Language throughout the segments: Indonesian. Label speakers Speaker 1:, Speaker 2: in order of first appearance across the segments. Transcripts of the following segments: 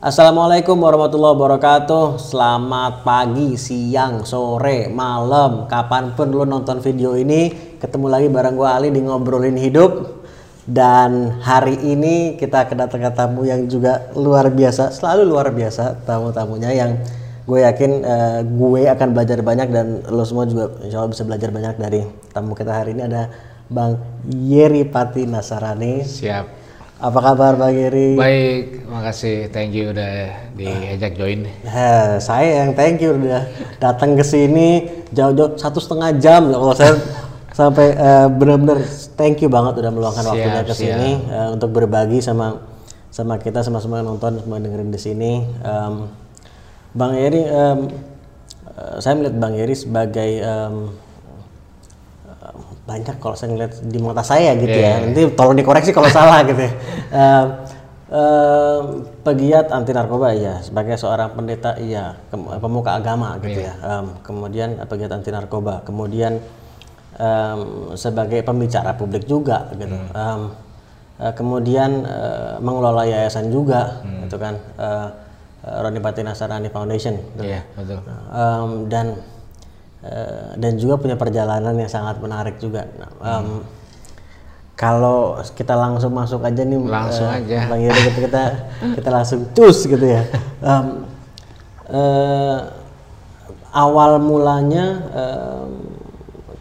Speaker 1: Assalamualaikum warahmatullahi wabarakatuh. Selamat pagi, siang, sore, malam. Kapan pun lu nonton video ini Ketemu lagi bareng gue Ali di Ngobrolin Hidup. Dan hari ini kita kedatangan tamu yang juga luar biasa Selalu luar biasa tamu-tamunya yang gue yakin eh, gue akan belajar banyak dan lo semua juga insya Allah bisa belajar banyak dari tamu kita hari ini. Ada Bang Yeri Pati Nasarani.
Speaker 2: Siap.
Speaker 1: Apa kabar Bang Yeri?
Speaker 2: Baik, makasih. Thank you udah diajak join.
Speaker 1: Eh, saya yang thank you udah datang ke sini jauh-jauh satu setengah jam kalau saya sampai eh, benar-benar thank you banget udah meluangkan
Speaker 2: Siap,
Speaker 1: waktunya ke sini eh, untuk berbagi sama sama kita sama semua nonton semua dengerin di sini. Em, Bang Yeri, em, eh, saya melihat Bang Yeri sebagai eh, banyak kalau saya ngeliat di mata saya gitu
Speaker 2: Iya,
Speaker 1: ya. Nanti tolong dikoreksi kalau salah gitu ya. Em, em, pegiat anti narkoba iya, sebagai seorang pendeta iya, pemuka agama gitu ya. Em, kemudian eh, pegiat anti narkoba, kemudian em, sebagai pembicara publik juga gitu. Em, eh, kemudian eh, mengelola yayasan juga gitu kan. Eh, Roni Pati Nasarani Foundation. gitu.
Speaker 2: Iya, betul.
Speaker 1: Em, dan eh, dan juga punya perjalanan yang sangat menarik juga. Nah, em, Kalau kita langsung masuk aja nih,
Speaker 2: Langsung
Speaker 1: eh,
Speaker 2: aja.
Speaker 1: Bang Yeri, kita, kita kita langsung cus gitu ya. Em, eh, awal mulanya em,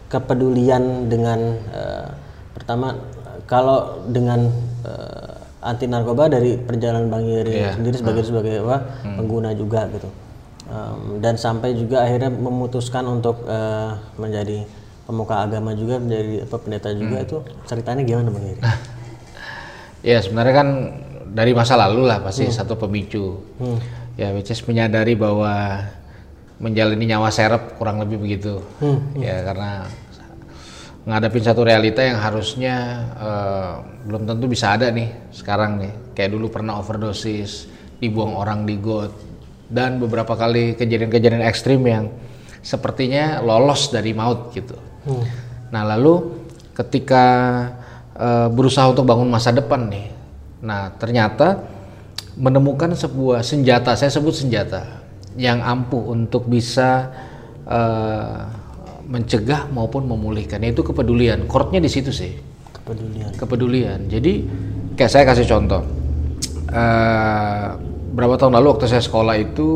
Speaker 1: kepedulian dengan eh, pertama kalau dengan eh, anti narkoba dari perjalanan Bang Yeri
Speaker 2: Iya.
Speaker 1: sendiri sebagai sebagai apa pengguna juga gitu Em, dan sampai juga akhirnya memutuskan untuk eh, menjadi pemuka agama juga menjadi apa pendeta juga itu ceritanya gimana Bang Yeri?
Speaker 2: Ya sebenarnya kan dari masa lalu lah pasti satu pemicu. Ya which is menyadari bahwa menjalani nyawa serep kurang lebih begitu. Ya karena ngadapin satu realita yang harusnya eh, belum tentu bisa ada nih sekarang nih. Kayak dulu pernah overdosis, dibuang orang di got dan beberapa kali kejadian-kejadian ekstrim yang sepertinya lolos dari maut gitu. Nah lalu ketika eh, berusaha untuk bangun masa depan nih, nah ternyata menemukan sebuah senjata, saya sebut senjata yang ampuh untuk bisa eh, mencegah maupun memulihkan, yaitu kepedulian. Chordnya di situ sih,
Speaker 1: Kepedulian.
Speaker 2: kepedulian. Jadi kayak saya kasih contoh, Eh, berapa tahun lalu waktu saya sekolah itu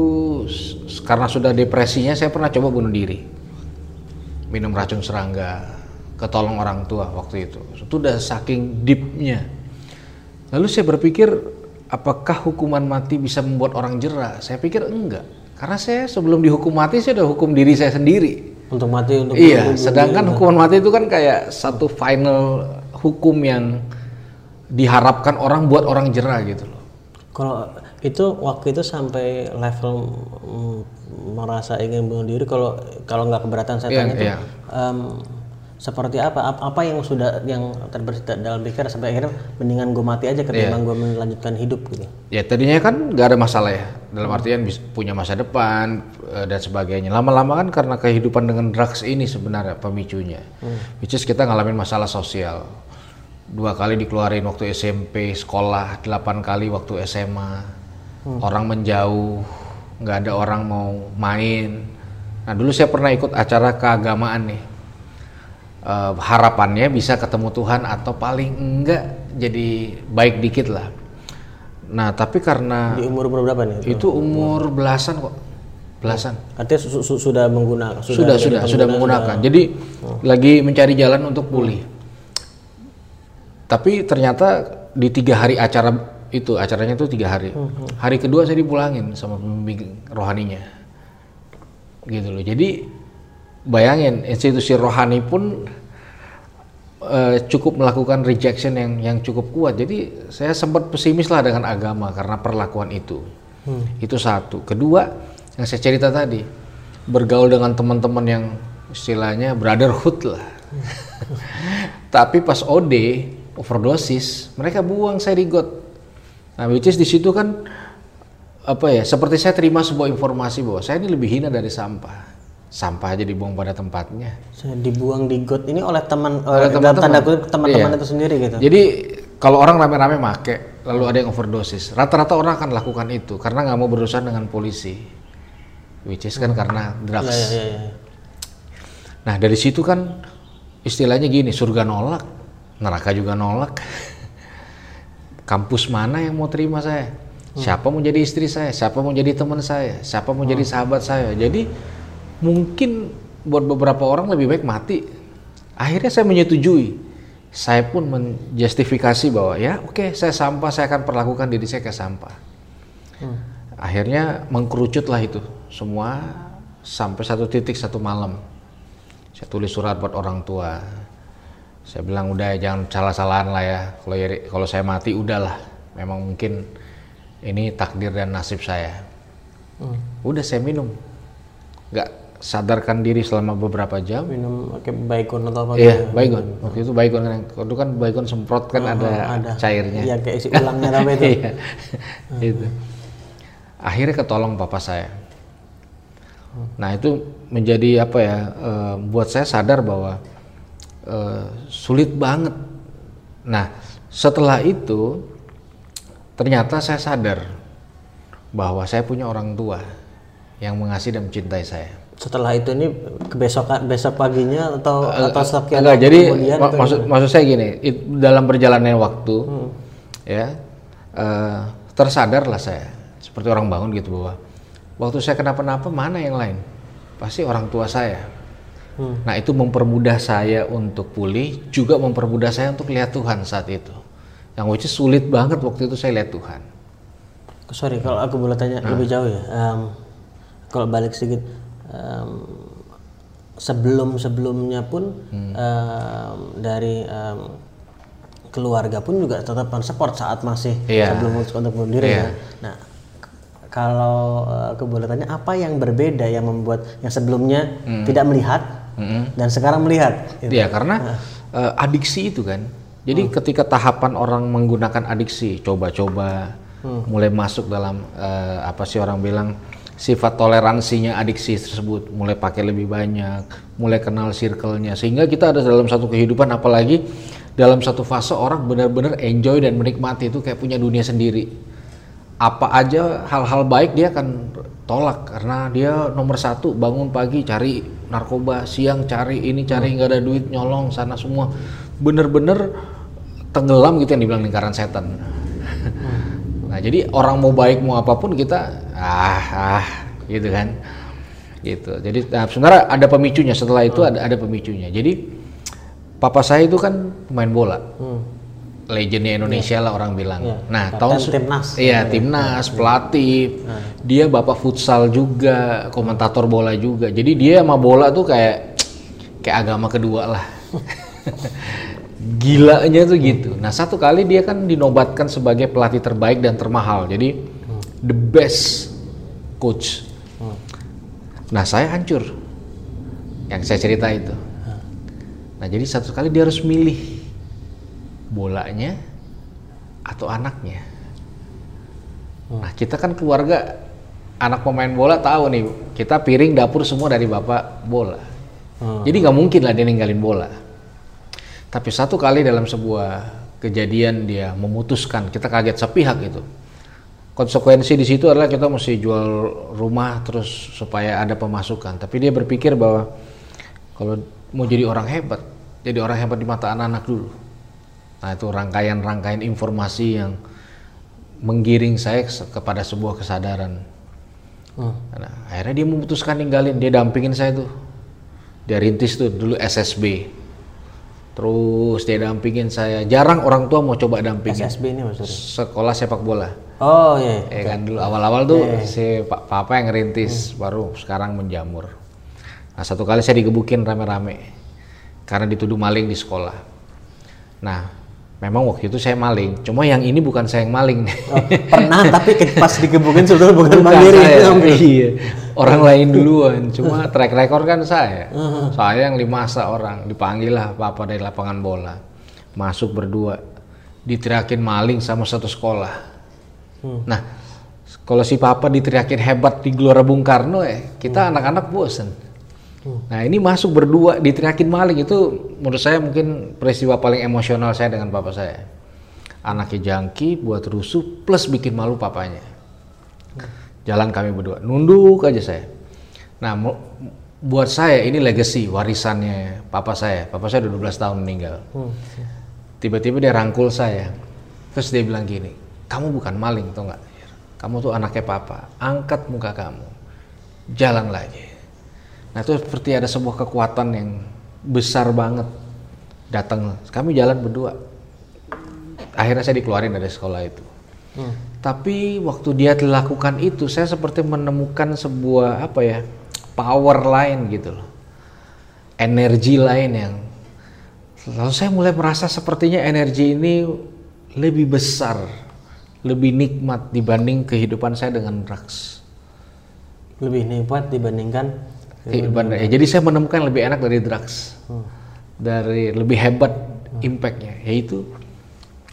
Speaker 2: karena sudah depresinya saya pernah coba bunuh diri minum racun serangga, ketolong orang tua waktu itu. Itu udah saking deepnya. Lalu saya berpikir, apakah hukuman mati bisa membuat orang jera? Saya pikir enggak. Karena saya sebelum dihukum mati, saya udah hukum diri saya sendiri.
Speaker 1: Untuk mati untuk
Speaker 2: Iya, sedangkan hukuman mati itu kan kayak satu final hukum yang diharapkan orang buat orang jera gitu loh.
Speaker 1: Kalau itu waktu itu sampai level mm, merasa ingin bunuh diri kalau kalau nggak keberatan saya
Speaker 2: Iya,
Speaker 1: tanya itu
Speaker 2: iya.
Speaker 1: em, seperti apa? Ap- apa yang sudah yang terbersih dalam pikiran sampai akhirnya mendingan gue mati aja ketimbang gue melanjutkan hidup gitu.
Speaker 2: Ya tadinya kan nggak ada masalah ya dalam artian punya masa depan eh, dan sebagainya. Lama-lama kan karena kehidupan dengan drugs ini sebenarnya pemicunya. Which is kita ngalamin masalah sosial. Dua kali dikeluarin waktu SMP, sekolah, delapan kali waktu SMA. Orang menjauh, nggak ada orang mau main. Nah dulu saya pernah ikut acara keagamaan nih. Eh, harapannya bisa ketemu Tuhan atau paling enggak jadi baik dikit lah. Nah, tapi karena
Speaker 1: Di umur berapa nih?
Speaker 2: itu umur belasan kok. Belasan.
Speaker 1: Artinya su- su- sudah menggunakan
Speaker 2: Sudah, sudah, sudah, menggunakan. Jadi lagi mencari jalan untuk pulih. Tapi ternyata di tiga hari acara itu, acaranya itu tiga hari. Hari kedua saya dipulangin sama pembimbing rohaninya. Gitu loh. Jadi bayangin institusi rohani pun eh, cukup melakukan rejection yang yang cukup kuat. Jadi saya sempat pesimis lah dengan agama karena perlakuan itu. Itu satu. Kedua, yang saya cerita tadi, bergaul dengan teman-teman yang istilahnya brotherhood lah. Tapi pas OD, overdosis, mereka buang saya di got. Nah, which is di situ kan apa ya? Seperti saya terima sebuah informasi bahwa saya ini lebih hina dari sampah. Sampah aja dibuang pada tempatnya.
Speaker 1: Saya dibuang di got ini oleh teman
Speaker 2: Oleh
Speaker 1: oleh dalam
Speaker 2: teman-teman.
Speaker 1: tanda kutip teman-teman
Speaker 2: Iya.
Speaker 1: itu sendiri gitu.
Speaker 2: Jadi kalau orang rame-rame make, lalu ada yang overdosis. Rata-rata orang akan lakukan itu karena nggak mau berurusan dengan polisi, which is kan karena drugs.
Speaker 1: Ya, ya, ya, ya.
Speaker 2: Nah dari situ kan istilahnya gini, surga nolak, neraka juga nolak. Kampus mana yang mau terima saya? Siapa mau jadi istri saya? Siapa mau jadi teman saya? Siapa mau jadi sahabat saya? Jadi mungkin buat beberapa orang lebih baik mati. Akhirnya saya menyetujui. Saya pun menjustifikasi bahwa ya oke saya sampah saya akan perlakukan diri saya kayak sampah. Akhirnya mengkerucutlah itu semua sampai satu titik satu malam. Saya tulis surat buat orang tua. Saya bilang udah jangan salah-salahan lah ya. Kalau ya- kalau saya mati udahlah. Memang mungkin ini takdir dan nasib saya. Udah saya minum. Nggak sadarkan diri selama beberapa jam.
Speaker 1: Minum pakai baikon atau apa?
Speaker 2: Iya, baygon. Waktu itu baygon kan. Waktu kan baygon semprot kan ada,
Speaker 1: ada.
Speaker 2: cairnya.
Speaker 1: Iya kayak isi ulangnya apa itu?
Speaker 2: Iya. Itu. Akhirnya ketolong papa saya. Nah itu menjadi apa ya? eh, buat saya sadar bahwa eh, sulit banget. Nah setelah itu ternyata saya sadar bahwa saya punya orang tua yang mengasihi dan mencintai saya.
Speaker 1: Setelah itu ini kebesokan besok paginya atau atau sekian
Speaker 2: Enggak, jadi
Speaker 1: kemudian
Speaker 2: ma-
Speaker 1: atau
Speaker 2: maksud maksud saya gini, it- dalam perjalanan waktu,
Speaker 1: Hmm.
Speaker 2: ya eh, tersadarlah saya seperti orang bangun gitu bahwa waktu saya kenapa-napa mana yang lain, pasti orang tua saya.
Speaker 1: Hmm.
Speaker 2: Nah itu mempermudah saya untuk pulih, juga mempermudah saya untuk lihat Tuhan saat itu. Yang which is sulit banget waktu itu saya lihat Tuhan.
Speaker 1: Sorry kalau aku boleh tanya
Speaker 2: Nah.
Speaker 1: lebih jauh ya. Em, kalau balik sedikit em, sebelum sebelumnya pun
Speaker 2: Hmm.
Speaker 1: em, dari em, keluarga pun juga tetap support saat masih
Speaker 2: Iya.
Speaker 1: sebelum untuk bunuh diri
Speaker 2: Iya.
Speaker 1: ya. Nah k- kalau eh, aku boleh tanya apa yang berbeda yang membuat yang sebelumnya
Speaker 2: Hmm.
Speaker 1: tidak melihat dan sekarang melihat? Gitu.
Speaker 2: Iya karena eh, adiksi itu kan. Jadi ketika tahapan orang menggunakan adiksi, coba-coba, mulai masuk dalam eh, apa sih orang bilang sifat toleransinya adiksi tersebut, mulai pakai lebih banyak, mulai kenal circle-nya, sehingga kita ada dalam satu kehidupan, apalagi dalam satu fase orang benar-benar enjoy dan menikmati itu kayak punya dunia sendiri. Apa aja hal-hal baik dia akan tolak karena dia nomor satu bangun pagi cari narkoba, siang cari ini cari nggak ada duit nyolong sana semua, bener-bener tenggelam gitu yang dibilang lingkaran setan. nah jadi orang mau baik mau apa pun kita ah ah gitu kan, gitu. Jadi nah, sebenarnya ada pemicunya. Setelah itu ada ada pemicunya. Jadi papa saya itu kan pemain bola legendnya Indonesia lah orang bilang.
Speaker 1: Iya.
Speaker 2: Nah,
Speaker 1: Kapten
Speaker 2: tahun
Speaker 1: timnas.
Speaker 2: Iya, timnas, pelatih. Dia bapak futsal juga, komentator bola juga. Jadi dia sama bola tuh kayak kayak agama kedua lah. Gilanya tuh gitu. Nah, satu kali dia kan dinobatkan sebagai pelatih terbaik dan termahal. Jadi the best coach. Nah, saya hancur. Yang saya cerita itu. Nah, jadi satu kali dia harus milih bolanya atau anaknya. Nah, kita kan keluarga anak pemain bola tahu nih, kita piring dapur semua dari bapak bola. Jadi nggak mungkin lah dia ninggalin bola. Tapi satu kali dalam sebuah kejadian dia memutuskan, kita kaget sepihak itu. Konsekuensi di situ adalah kita mesti jual rumah terus supaya ada pemasukan. Tapi dia berpikir bahwa kalau mau jadi orang hebat, jadi orang hebat di mata anak-anak dulu. Nah itu rangkaian-rangkaian informasi yang menggiring saya kepada sebuah kesadaran. Nah, akhirnya dia memutuskan ninggalin, dia dampingin saya tuh. Dia rintis tuh dulu SSB. Terus dia dampingin saya. Jarang orang tua mau coba dampingin.
Speaker 1: SSB ini maksudnya.
Speaker 2: Sekolah sepak bola.
Speaker 1: Oh iya.
Speaker 2: Ya kan dulu awal-awal tuh si pa- papa yang ngerintis, baru sekarang menjamur. Nah satu kali saya digebukin rame-rame karena dituduh maling di sekolah. Nah memang waktu itu saya maling, cuma yang ini bukan saya yang maling.
Speaker 1: Oh, pernah tapi pas digebukin sebetulnya bukan,
Speaker 2: Bukan
Speaker 1: mandiri.
Speaker 2: saya. Iya. Orang lain duluan, cuma track record kan saya. Saya yang dimasa orang, dipanggil lah papa dari lapangan bola. Masuk berdua, diteriakin maling sama satu sekolah. Nah, kalau si papa diteriakin hebat di Gelora Bung Karno ya, kita anak-anak bosen. Nah ini masuk berdua diteriakin maling. Itu menurut saya mungkin peristiwa paling emosional saya dengan papa saya. anaknya jangki buat rusuh plus bikin malu papanya. Jalan kami berdua. Nunduk aja saya. Nah buat saya ini legacy warisannya papa saya. Papa saya udah 12 tahun meninggal. Tiba-tiba dia rangkul saya. Terus dia bilang gini kamu bukan maling tau nggak kamu tuh anaknya papa. Angkat muka kamu. Jalan lagi nah itu seperti ada sebuah kekuatan yang besar banget datang. Kami jalan berdua. Akhirnya saya dikeluarin dari sekolah itu. Tapi waktu dia dilakukan itu saya seperti menemukan sebuah apa ya power lain gitu loh. Energi lain yang lalu saya mulai merasa sepertinya energi ini lebih besar lebih nikmat dibanding kehidupan saya dengan drugs.
Speaker 1: Lebih nikmat dibandingkan
Speaker 2: kehidupan ya, jadi saya menemukan lebih enak dari drugs. Dari lebih hebat impactnya yaitu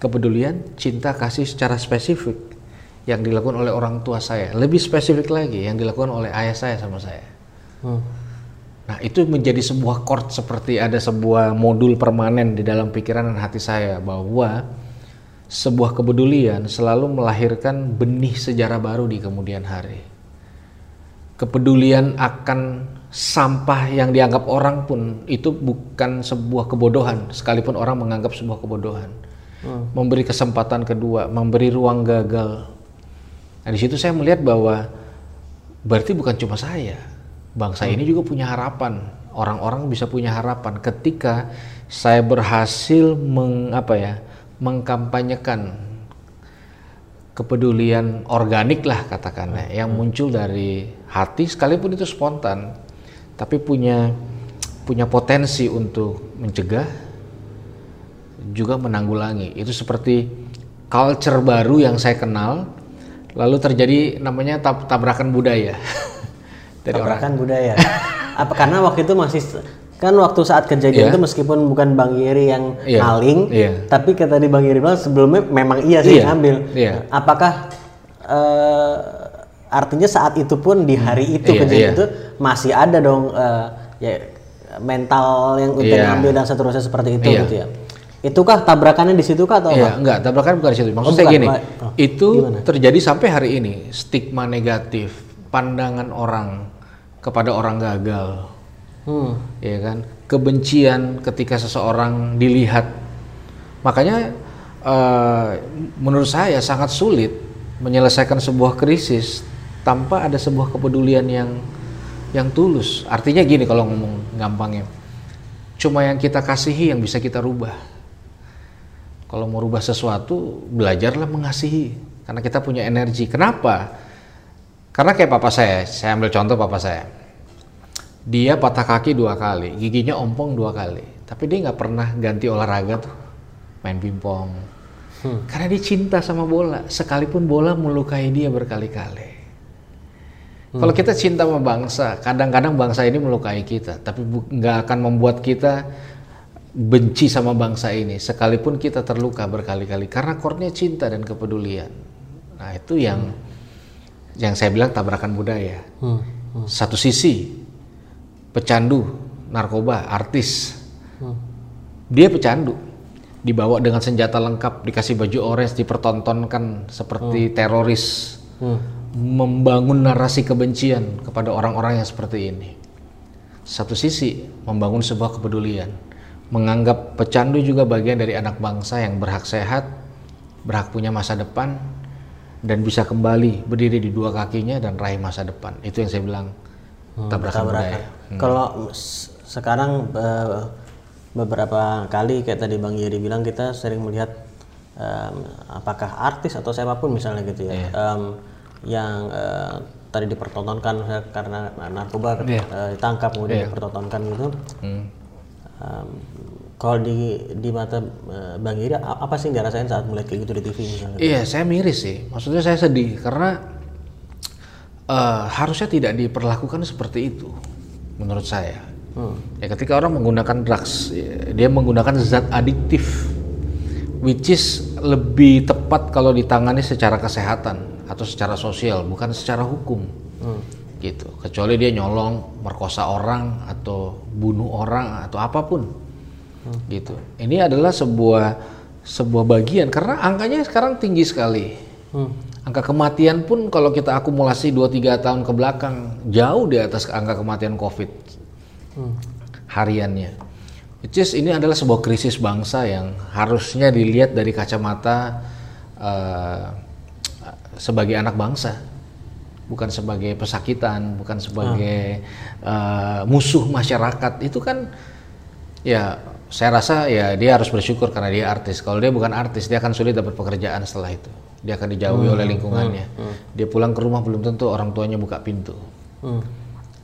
Speaker 2: kepedulian cinta kasih secara spesifik yang dilakukan oleh orang tua saya. Lebih spesifik lagi yang dilakukan oleh ayah saya sama saya.
Speaker 1: Hmm.
Speaker 2: nah itu menjadi sebuah chord seperti ada sebuah modul permanen di dalam pikiran dan hati saya bahwa sebuah kepedulian selalu melahirkan benih sejarah baru di kemudian hari. Kepedulian akan sampah yang dianggap orang pun itu bukan sebuah kebodohan sekalipun orang menganggap sebuah kebodohan. Memberi kesempatan kedua memberi ruang gagal. Nah di situ saya melihat bahwa berarti bukan cuma saya. Bangsa ini juga punya harapan. Orang-orang bisa punya harapan. Ketika saya berhasil meng, apa ya mengkampanyekan kepedulian organik lah katakanlah yang muncul dari hati sekalipun itu spontan tapi punya punya potensi untuk mencegah juga menanggulangi itu seperti culture baru yang saya kenal lalu terjadi namanya tab- tabrakan budaya dari orang
Speaker 1: tabrakan budaya. Apa karena waktu itu masih kan waktu saat kejadian
Speaker 2: Iya.
Speaker 1: itu meskipun bukan Bang Yeri yang
Speaker 2: Iya,
Speaker 1: maling,
Speaker 2: iya.
Speaker 1: tapi kata di Bang Yeri bilang sebelumnya memang iya sih
Speaker 2: Iya,
Speaker 1: ngambil.
Speaker 2: iya.
Speaker 1: Apakah eh, artinya saat itu pun di hari itu
Speaker 2: iya,
Speaker 1: kejadian
Speaker 2: iya.
Speaker 1: itu masih ada dong eh, ya mental yang udah
Speaker 2: Iya.
Speaker 1: ngambil dan seterusnya seperti itu
Speaker 2: Iya.
Speaker 1: gitu ya. Itukah tabrakannya di situ kah atau apa?
Speaker 2: Iya, enggak, tabrakan bukan di situ. Maksud
Speaker 1: Oh,
Speaker 2: saya
Speaker 1: bukan.
Speaker 2: gini,
Speaker 1: Oh,
Speaker 2: itu
Speaker 1: gimana?
Speaker 2: terjadi sampai hari ini, stigma negatif, pandangan orang kepada orang gagal,
Speaker 1: Hmm.
Speaker 2: ya kan? Kebencian ketika seseorang dilihat. Makanya eh, menurut saya sangat sulit menyelesaikan sebuah krisis tanpa ada sebuah kepedulian yang yang tulus. Artinya gini kalau ngomong gampangnya. Cuma yang kita kasihi yang bisa kita rubah. Kalau mau rubah sesuatu, belajarlah mengasihi. Karena kita punya energi. Kenapa? Karena kayak papa saya, saya ambil contoh papa saya. Dia patah kaki dua kali, giginya ompong dua kali. Tapi dia nggak pernah ganti olahraga tuh, main pingpong. Karena dia cinta sama bola, sekalipun bola melukai dia berkali-kali. Kalau kita cinta sama bangsa, kadang-kadang bangsa ini melukai kita, tapi nggak akan membuat kita benci sama bangsa ini, sekalipun kita terluka berkali-kali karena kornya cinta dan kepedulian. Nah itu yang yang saya bilang tabrakan budaya.
Speaker 1: Hmm.
Speaker 2: Satu sisi pecandu, narkoba, artis, dia pecandu, dibawa dengan senjata lengkap, dikasih baju orange, dipertontonkan seperti teroris, membangun narasi kebencian kepada orang-orang yang seperti ini. Satu sisi membangun sebuah kepedulian, menganggap pecandu juga bagian dari anak bangsa yang berhak sehat, berhak punya masa depan, dan bisa kembali berdiri di dua kakinya dan raih masa depan. Itu yang saya bilang tabrakan budaya.
Speaker 1: Kalau s- sekarang eh, beberapa kali kayak tadi Bang Yeri bilang kita sering melihat em, apakah artis atau siapa pun misalnya gitu ya em, yang eh, tadi dipertontonkan karena narkoba
Speaker 2: Iya.
Speaker 1: eh, ditangkap kemudian dipertontonkan gitu.
Speaker 2: Hmm.
Speaker 1: Em, kalau di di mata eh, Bang Yeri a- apa sih yang dirasain saat melihat kayak gitu di TV misalnya?
Speaker 2: Iya, saya miris sih. Maksudnya saya sedih karena eh, harusnya tidak diperlakukan seperti itu, menurut saya. Ya, ketika orang menggunakan drugs, ya, dia menggunakan zat adiktif, which is lebih tepat kalau ditangani secara kesehatan atau secara sosial, bukan secara hukum. Gitu. Kecuali dia nyolong, merkosa orang atau bunuh orang atau apa pun. Gitu. Ini adalah sebuah sebuah bagian karena angkanya sekarang tinggi sekali. Hmm. Angka kematian pun kalau kita akumulasi 2-3 tahun ke belakang jauh di atas angka kematian COVID hmm. hariannya. Which is ini adalah sebuah krisis bangsa yang harusnya dilihat dari kacamata uh, sebagai anak bangsa, bukan sebagai pesakitan, bukan sebagai hmm. uh, musuh masyarakat. Itu kan ya saya rasa ya dia harus bersyukur karena dia artis. Kalau dia bukan artis, dia akan sulit dapat pekerjaan setelah itu. Dia akan dijauhi hmm, oleh lingkungannya. Hmm, hmm. Dia pulang ke rumah belum tentu orang tuanya buka pintu. Hmm.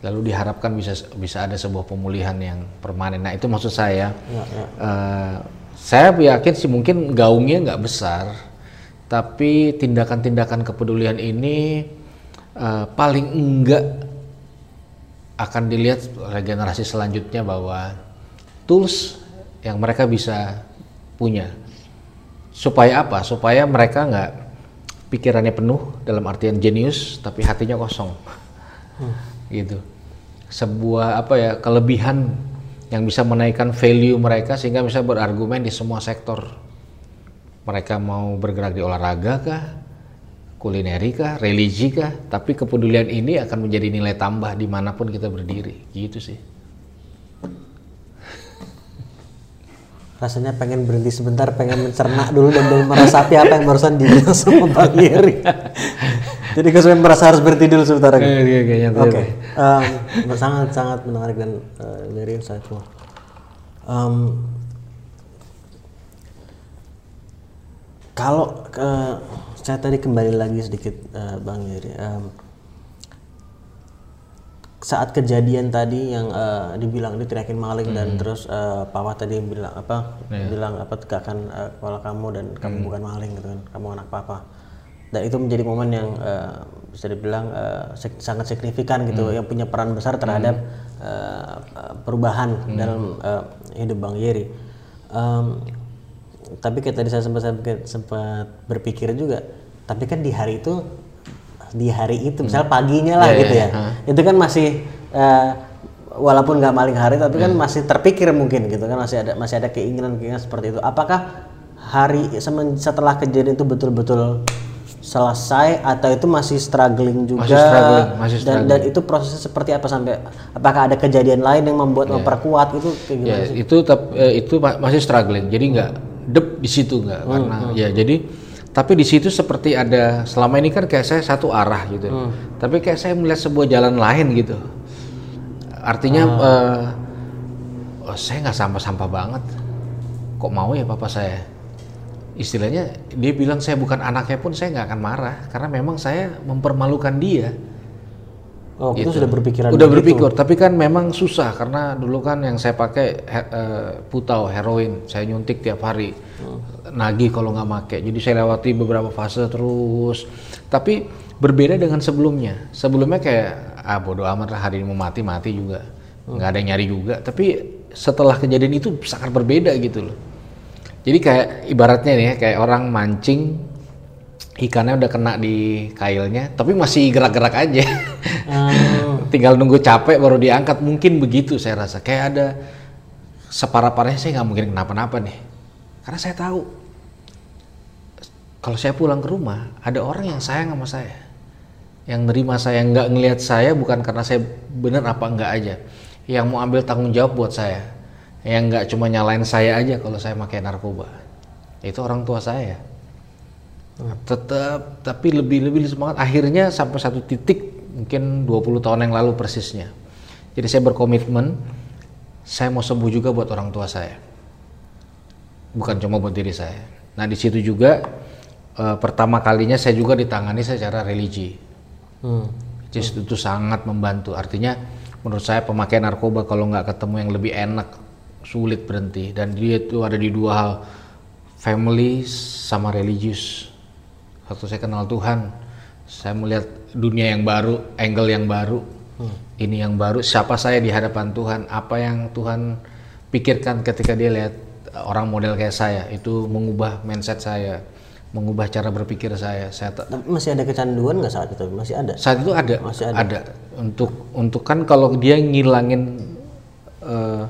Speaker 2: Lalu diharapkan bisa bisa ada sebuah pemulihan yang permanen. Nah itu maksud saya. Ya, ya. Uh, saya yakin sih mungkin gaungnya nggak besar, tapi tindakan-tindakan kepedulian ini uh, paling enggak akan dilihat oleh generasi selanjutnya bahwa tools yang mereka bisa punya. Supaya apa? Supaya mereka nggak pikirannya penuh dalam artian jenius, tapi hatinya kosong. Hmm. Gitu. Sebuah apa ya kelebihan yang bisa menaikkan value mereka sehingga bisa berargumen di semua sektor. Mereka mau bergerak di olahraga kah, kulineri kah, religi kah, tapi kepedulian ini akan menjadi nilai tambah di mana pun kita berdiri, gitu sih.
Speaker 1: rasanya pengen berhenti sebentar, pengen mencerna dulu dan meresapi apa yang barusan dibilang sama Bang Yeri. Jadi saya merasa harus berhenti dulu sebentar. Oke, okay, okay, um, sangat sangat menarik dan uh, very insightful. Um, kalau uh, saya tadi kembali lagi sedikit uh, Bang Yeri. Um, saat kejadian tadi yang uh, dibilang diteriakin maling hmm. dan terus uh, Papa tadi bilang apa yeah. bilang apa tegakkan uh, kepala kamu dan hmm. kamu bukan maling gitu kan kamu anak Papa dan itu menjadi momen yang uh, bisa dibilang uh, sangat signifikan gitu hmm. yang punya peran besar terhadap hmm. uh, perubahan hmm. dalam uh, hidup Bang Yeri um, tapi kayak tadi saya sempat sempat berpikir juga tapi kan di hari itu di hari itu, hmm. misal paginya lah yeah, gitu yeah, ya. Huh. Itu kan masih uh, walaupun nggak maling hari tapi kan hmm. masih terpikir mungkin gitu kan masih ada masih ada keinginan keinginan seperti itu. Apakah hari setelah kejadian itu betul-betul selesai atau itu masih struggling juga masih struggling, masih struggling. Dan, dan itu prosesnya seperti apa sampai apakah ada kejadian lain yang membuat yeah. memperkuat itu kayak
Speaker 2: gimana yeah, sih? itu eh, itu masih struggling jadi nggak dep di situ nggak? Hmm, karena hmm. ya jadi tapi di situ seperti ada selama ini kan kayak saya satu arah gitu. Hmm. tapi kayak saya melihat sebuah jalan lain gitu. Artinya hmm. uh, oh, saya nggak sampah-sampah banget. Kok mau ya papa saya? Istilahnya dia bilang saya bukan anaknya pun saya nggak akan marah. Karena memang saya mempermalukan dia
Speaker 1: Oh, gitu. itu sudah berpikiran
Speaker 2: Udah berpikir, tapi kan memang susah karena dulu kan yang saya pakai he, uh, putau heroin, saya nyuntik tiap hari. Hmm. Nagih kalau nggak make. Jadi saya lewati beberapa fase terus. Tapi berbeda dengan sebelumnya. Sebelumnya kayak ah bodo amat lah hari ini mau mati mati juga. Hmm. nggak ada yang nyari juga. Tapi setelah kejadian itu sangat berbeda gitu loh. Jadi kayak ibaratnya nih kayak orang mancing ikannya udah kena di kailnya tapi masih gerak-gerak aja. Hmm. tinggal nunggu capek baru diangkat. Mungkin begitu saya rasa. Kayak ada separah-parahnya saya nggak mungkin kenapa-napa nih. Karena saya tahu kalau saya pulang ke rumah ada orang yang sayang sama saya. Yang nerima saya nggak ngelihat saya bukan karena saya bener apa enggak aja. Yang mau ambil tanggung jawab buat saya. Yang nggak cuma nyalain saya aja kalau saya pakai narkoba. Itu orang tua saya tetap tapi lebih lebih semangat. Akhirnya sampai satu titik mungkin 20 tahun yang lalu persisnya. Jadi saya berkomitmen saya mau sembuh juga buat orang tua saya. Bukan cuma buat diri saya. Nah di situ juga uh, pertama kalinya saya juga ditangani secara religi. Hmm. jadi hmm. itu sangat membantu. Artinya menurut saya pemakaian narkoba kalau nggak ketemu yang lebih enak sulit berhenti. Dan dia itu ada di dua hal family sama religius waktu saya kenal Tuhan saya melihat dunia yang baru angle yang baru hmm. ini yang baru siapa saya di hadapan Tuhan apa yang Tuhan pikirkan ketika dia lihat orang model kayak saya itu mengubah mindset saya mengubah cara berpikir saya. Saya
Speaker 1: masih ada kecanduan nggak saat itu? Masih ada.
Speaker 2: Saat itu ada. Masih ada. Ada. Untuk untuk kan kalau dia ngilangin uh,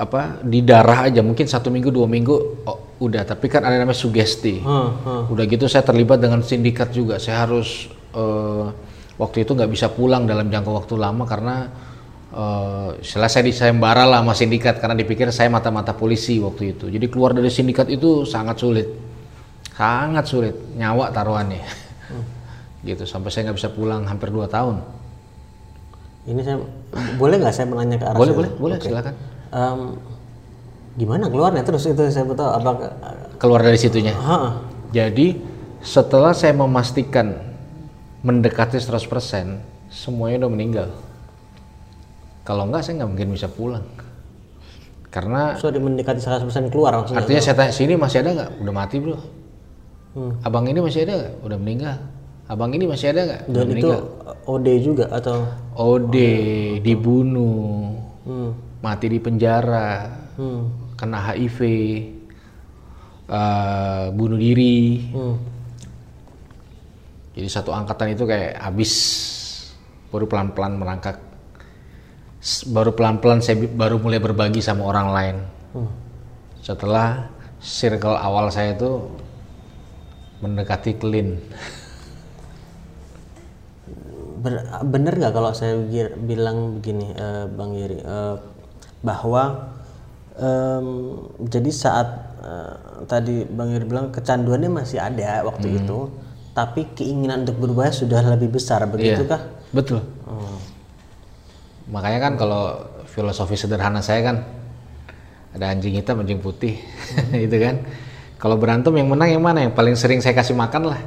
Speaker 2: apa di darah aja. Mungkin satu minggu dua minggu oh, udah. Tapi kan ada namanya sugesti.
Speaker 1: Hmm, hmm.
Speaker 2: udah gitu saya terlibat dengan sindikat juga. Saya harus eh, waktu itu nggak bisa pulang dalam jangka waktu lama karena eh setelah saya disembara lah sama sindikat. Karena dipikir saya mata-mata polisi waktu itu. Jadi keluar dari sindikat itu sangat sulit. Sangat sulit. Nyawa taruhannya. Gitu. Sampai saya nggak bisa pulang hampir dua tahun.
Speaker 1: Ini saya boleh nggak saya menanya ke arah
Speaker 2: boleh
Speaker 1: situ?
Speaker 2: boleh boleh. Silakan
Speaker 1: Em, gimana keluarnya terus itu saya betul apa
Speaker 2: keluar dari situnya
Speaker 1: ha,
Speaker 2: Jadi setelah saya memastikan mendekati 100% semuanya udah meninggal. Kalau enggak saya nggak mungkin bisa pulang. Karena
Speaker 1: sudah mendekati 100% keluar maksudnya
Speaker 2: artinya saya tanya sini masih ada nggak? Udah mati bro.
Speaker 1: Hmm.
Speaker 2: Abang ini masih ada nggak? Udah meninggal. Abang ini masih ada nggak? Udah
Speaker 1: dan itu
Speaker 2: meninggal.
Speaker 1: OD juga atau
Speaker 2: Ode dibunuh,
Speaker 1: hmm,
Speaker 2: mati di penjara,
Speaker 1: hmm,
Speaker 2: kena HIV, eh, bunuh diri.
Speaker 1: hmm.
Speaker 2: Jadi satu angkatan itu kayak habis baru pelan-pelan merangkak. Baru pelan-pelan saya baru mulai berbagi sama orang lain.
Speaker 1: Hmm.
Speaker 2: Setelah circle awal saya itu mendekati clean.
Speaker 1: Ber- bener nggak kalau saya bi- bilang begini eh, Bang Yeri eh, bahwa em, jadi saat eh, tadi Bang Yeri bilang kecanduannya masih ada waktu
Speaker 2: Hmm.
Speaker 1: itu tapi keinginan untuk berubah sudah lebih besar begitu kah?
Speaker 2: Betul.
Speaker 1: Oh.
Speaker 2: Makanya kan kalau filosofi sederhana saya kan ada anjing hitam, anjing putih, itu kan. Kalau berantem yang menang yang mana? Yang paling sering saya kasih makan lah.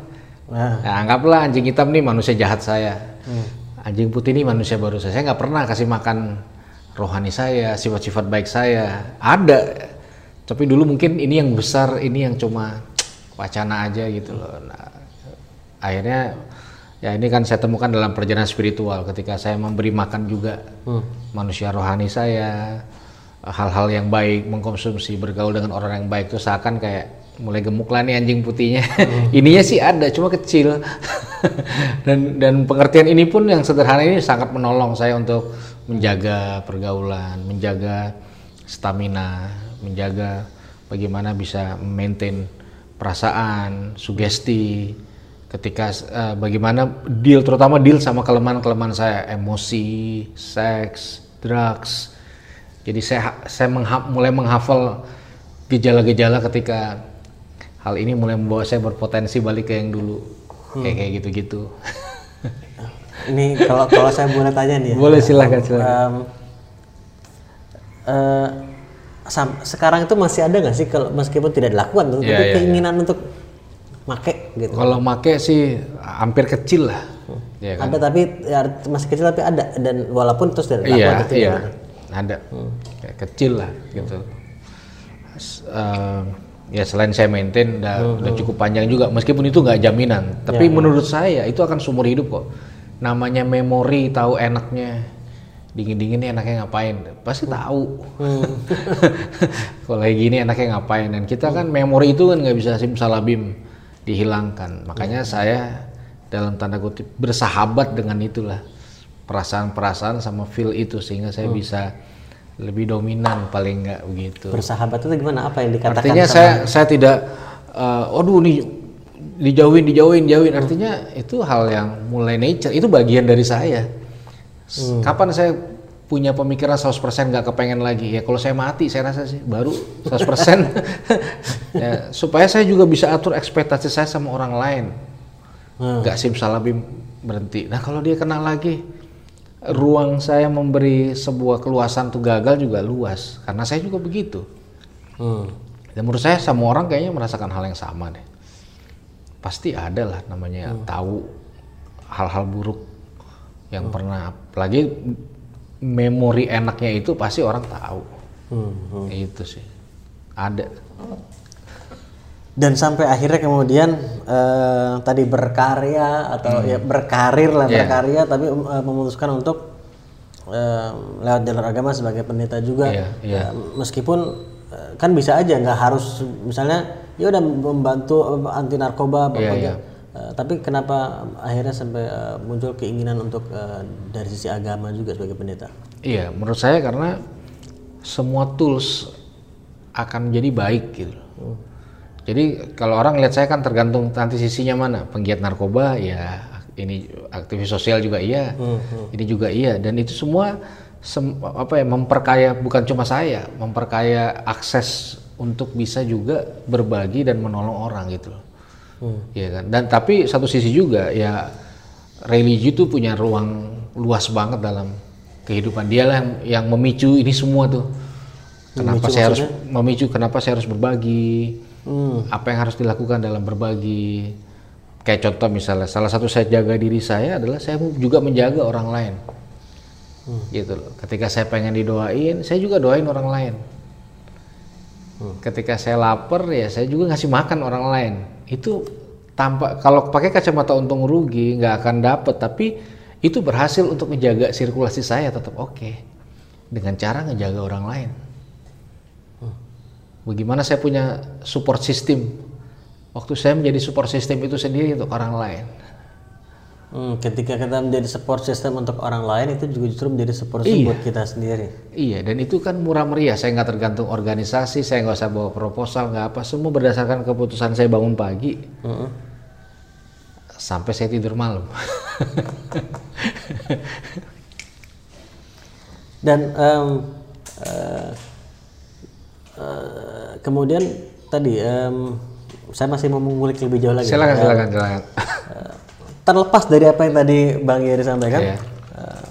Speaker 1: Nah,
Speaker 2: Ya, anggaplah anjing hitam nih manusia jahat saya. Anjing putih ini manusia baru saya. Saya nggak pernah kasih makan rohani saya, sifat-sifat baik saya. Ada. Tapi dulu mungkin ini yang besar, ini yang cuma wacana aja gitu loh. Nah, akhirnya ya ini kan saya temukan dalam perjalanan spiritual ketika saya memberi makan juga manusia rohani saya hal-hal yang baik mengkonsumsi bergaul dengan orang yang baik itu seakan kayak mulai gemuk lah nih anjing putihnya. Ininya sih ada cuma kecil. Dan dan pengertian ini pun yang sederhana ini sangat menolong saya untuk menjaga pergaulan menjaga stamina menjaga bagaimana bisa maintain perasaan sugesti ketika eh, bagaimana deal terutama deal sama kelemahan-kelemahan saya emosi seks drugs. Jadi saya saya mengha- mulai menghafal gejala-gejala ketika hal ini mulai membawa saya berpotensi balik ke yang dulu. Kayak kayak gitu-gitu.
Speaker 1: Ini kalau kalau saya boleh tanya nih ya.
Speaker 2: boleh silahkan silahkan
Speaker 1: Em, eh, sam- sekarang itu masih ada nggak sih kalau meskipun tidak dilakukan tuh,
Speaker 2: Iya,
Speaker 1: tapi
Speaker 2: iya,
Speaker 1: keinginan untuk make gitu?
Speaker 2: Kalau make sih hampir kecil lah. Ya kan?
Speaker 1: Ada tapi ya, masih kecil tapi ada. Dan walaupun terus dilakukan
Speaker 2: iya
Speaker 1: gitu
Speaker 2: iya.
Speaker 1: ya.
Speaker 2: ada. Kayak kecil lah gitu. Eh, ya selain saya maintain udah, udah cukup panjang juga. Meskipun itu nggak jaminan tapi menurut saya itu akan seumur hidup kok. Namanya memori tahu enaknya. Dingin dingin nih enaknya ngapain? Pasti tahu. Kalau kayak gini enaknya ngapain? Dan kita kan memori itu kan nggak bisa simsalabim dihilangkan. Makanya saya dalam tanda kutip bersahabat dengan itulah. Perasaan-perasaan sama feel itu sehingga saya bisa lebih dominan paling nggak begitu.
Speaker 1: Bersahabat itu gimana? Apa yang dikatakan
Speaker 2: artinya
Speaker 1: sama-
Speaker 2: saya saya tidak eh aduh nih dijauhin dijauhin jauhin artinya itu hal yang mulai nature itu bagian dari saya.
Speaker 1: Hmm.
Speaker 2: kapan saya punya pemikiran 100% nggak kepengen lagi? Ya kalau saya mati saya rasa sih baru 100% ya supaya saya juga bisa atur ekspektasi saya sama orang lain.
Speaker 1: Hmm.
Speaker 2: nggak simsalabim berhenti. Nah kalau dia kena lagi ruang saya memberi sebuah keluasan tuh gagal juga luas karena saya juga begitu
Speaker 1: Hmm.
Speaker 2: dan menurut saya semua orang kayaknya merasakan hal yang sama deh. Pasti ada lah namanya tahu hal-hal buruk yang pernah, apalagi memori enaknya itu pasti orang tahu.
Speaker 1: Hmm.
Speaker 2: Itu sih. Ada.
Speaker 1: Dan sampai akhirnya kemudian eh, tadi berkarya atau ya berkarir lah
Speaker 2: Iya.
Speaker 1: berkarya tapi eh, memutuskan untuk eh, lewat jalur agama sebagai pendeta juga
Speaker 2: Iya, iya.
Speaker 1: Eh, meskipun eh, kan bisa aja nggak harus misalnya ya udah membantu anti narkoba aja.
Speaker 2: iya.
Speaker 1: Eh, tapi kenapa akhirnya sampai eh, muncul keinginan untuk eh, dari sisi agama juga sebagai pendeta
Speaker 2: Iya, menurut saya karena semua tools akan menjadi baik gitu. Jadi kalau orang lihat saya kan tergantung nanti sisinya mana. Penggiat narkoba ya ini aktivis sosial juga iya. Ini juga iya dan itu semua sem- apa ya memperkaya bukan cuma saya, memperkaya akses untuk bisa juga berbagi dan menolong orang gitu loh. Iya kan. Dan tapi satu sisi juga ya religi itu punya ruang luas banget dalam kehidupan dia lah yang, yang memicu ini semua tuh. Kenapa
Speaker 1: Memicu
Speaker 2: saya harus memicu? Kenapa saya harus berbagi? Apa yang harus dilakukan dalam berbagi? Kayak contoh misalnya, salah satu saya jaga diri saya adalah saya juga menjaga orang lain. Gitu loh. Ketika saya pengen didoain, saya juga doain orang lain. Ketika saya lapar ya saya juga ngasih makan orang lain. Itu tanpa kalau pakai kacamata untung rugi nggak akan dapet, tapi itu berhasil untuk menjaga sirkulasi saya tetap oke dengan cara ngejaga orang lain. Bagaimana saya punya support system? Waktu saya menjadi support system itu sendiri untuk orang lain.
Speaker 1: Hmm, ketika kita menjadi support system untuk orang lain itu juga justru menjadi support system
Speaker 2: Iya.
Speaker 1: buat kita sendiri.
Speaker 2: Iya, dan itu kan murah meriah. Saya nggak tergantung organisasi, saya nggak usah bawa proposal, nggak apa. Semua berdasarkan keputusan saya bangun pagi
Speaker 1: Heeh.
Speaker 2: sampai saya tidur malam.
Speaker 1: Dan em, eh, eh, kemudian tadi em, saya masih mau mengulik lebih jauh lagi.
Speaker 2: silakan, silakan, silakan.
Speaker 1: Eh, terlepas dari apa yang tadi Bang Yeri sampaikan,
Speaker 2: Iya.
Speaker 1: eh,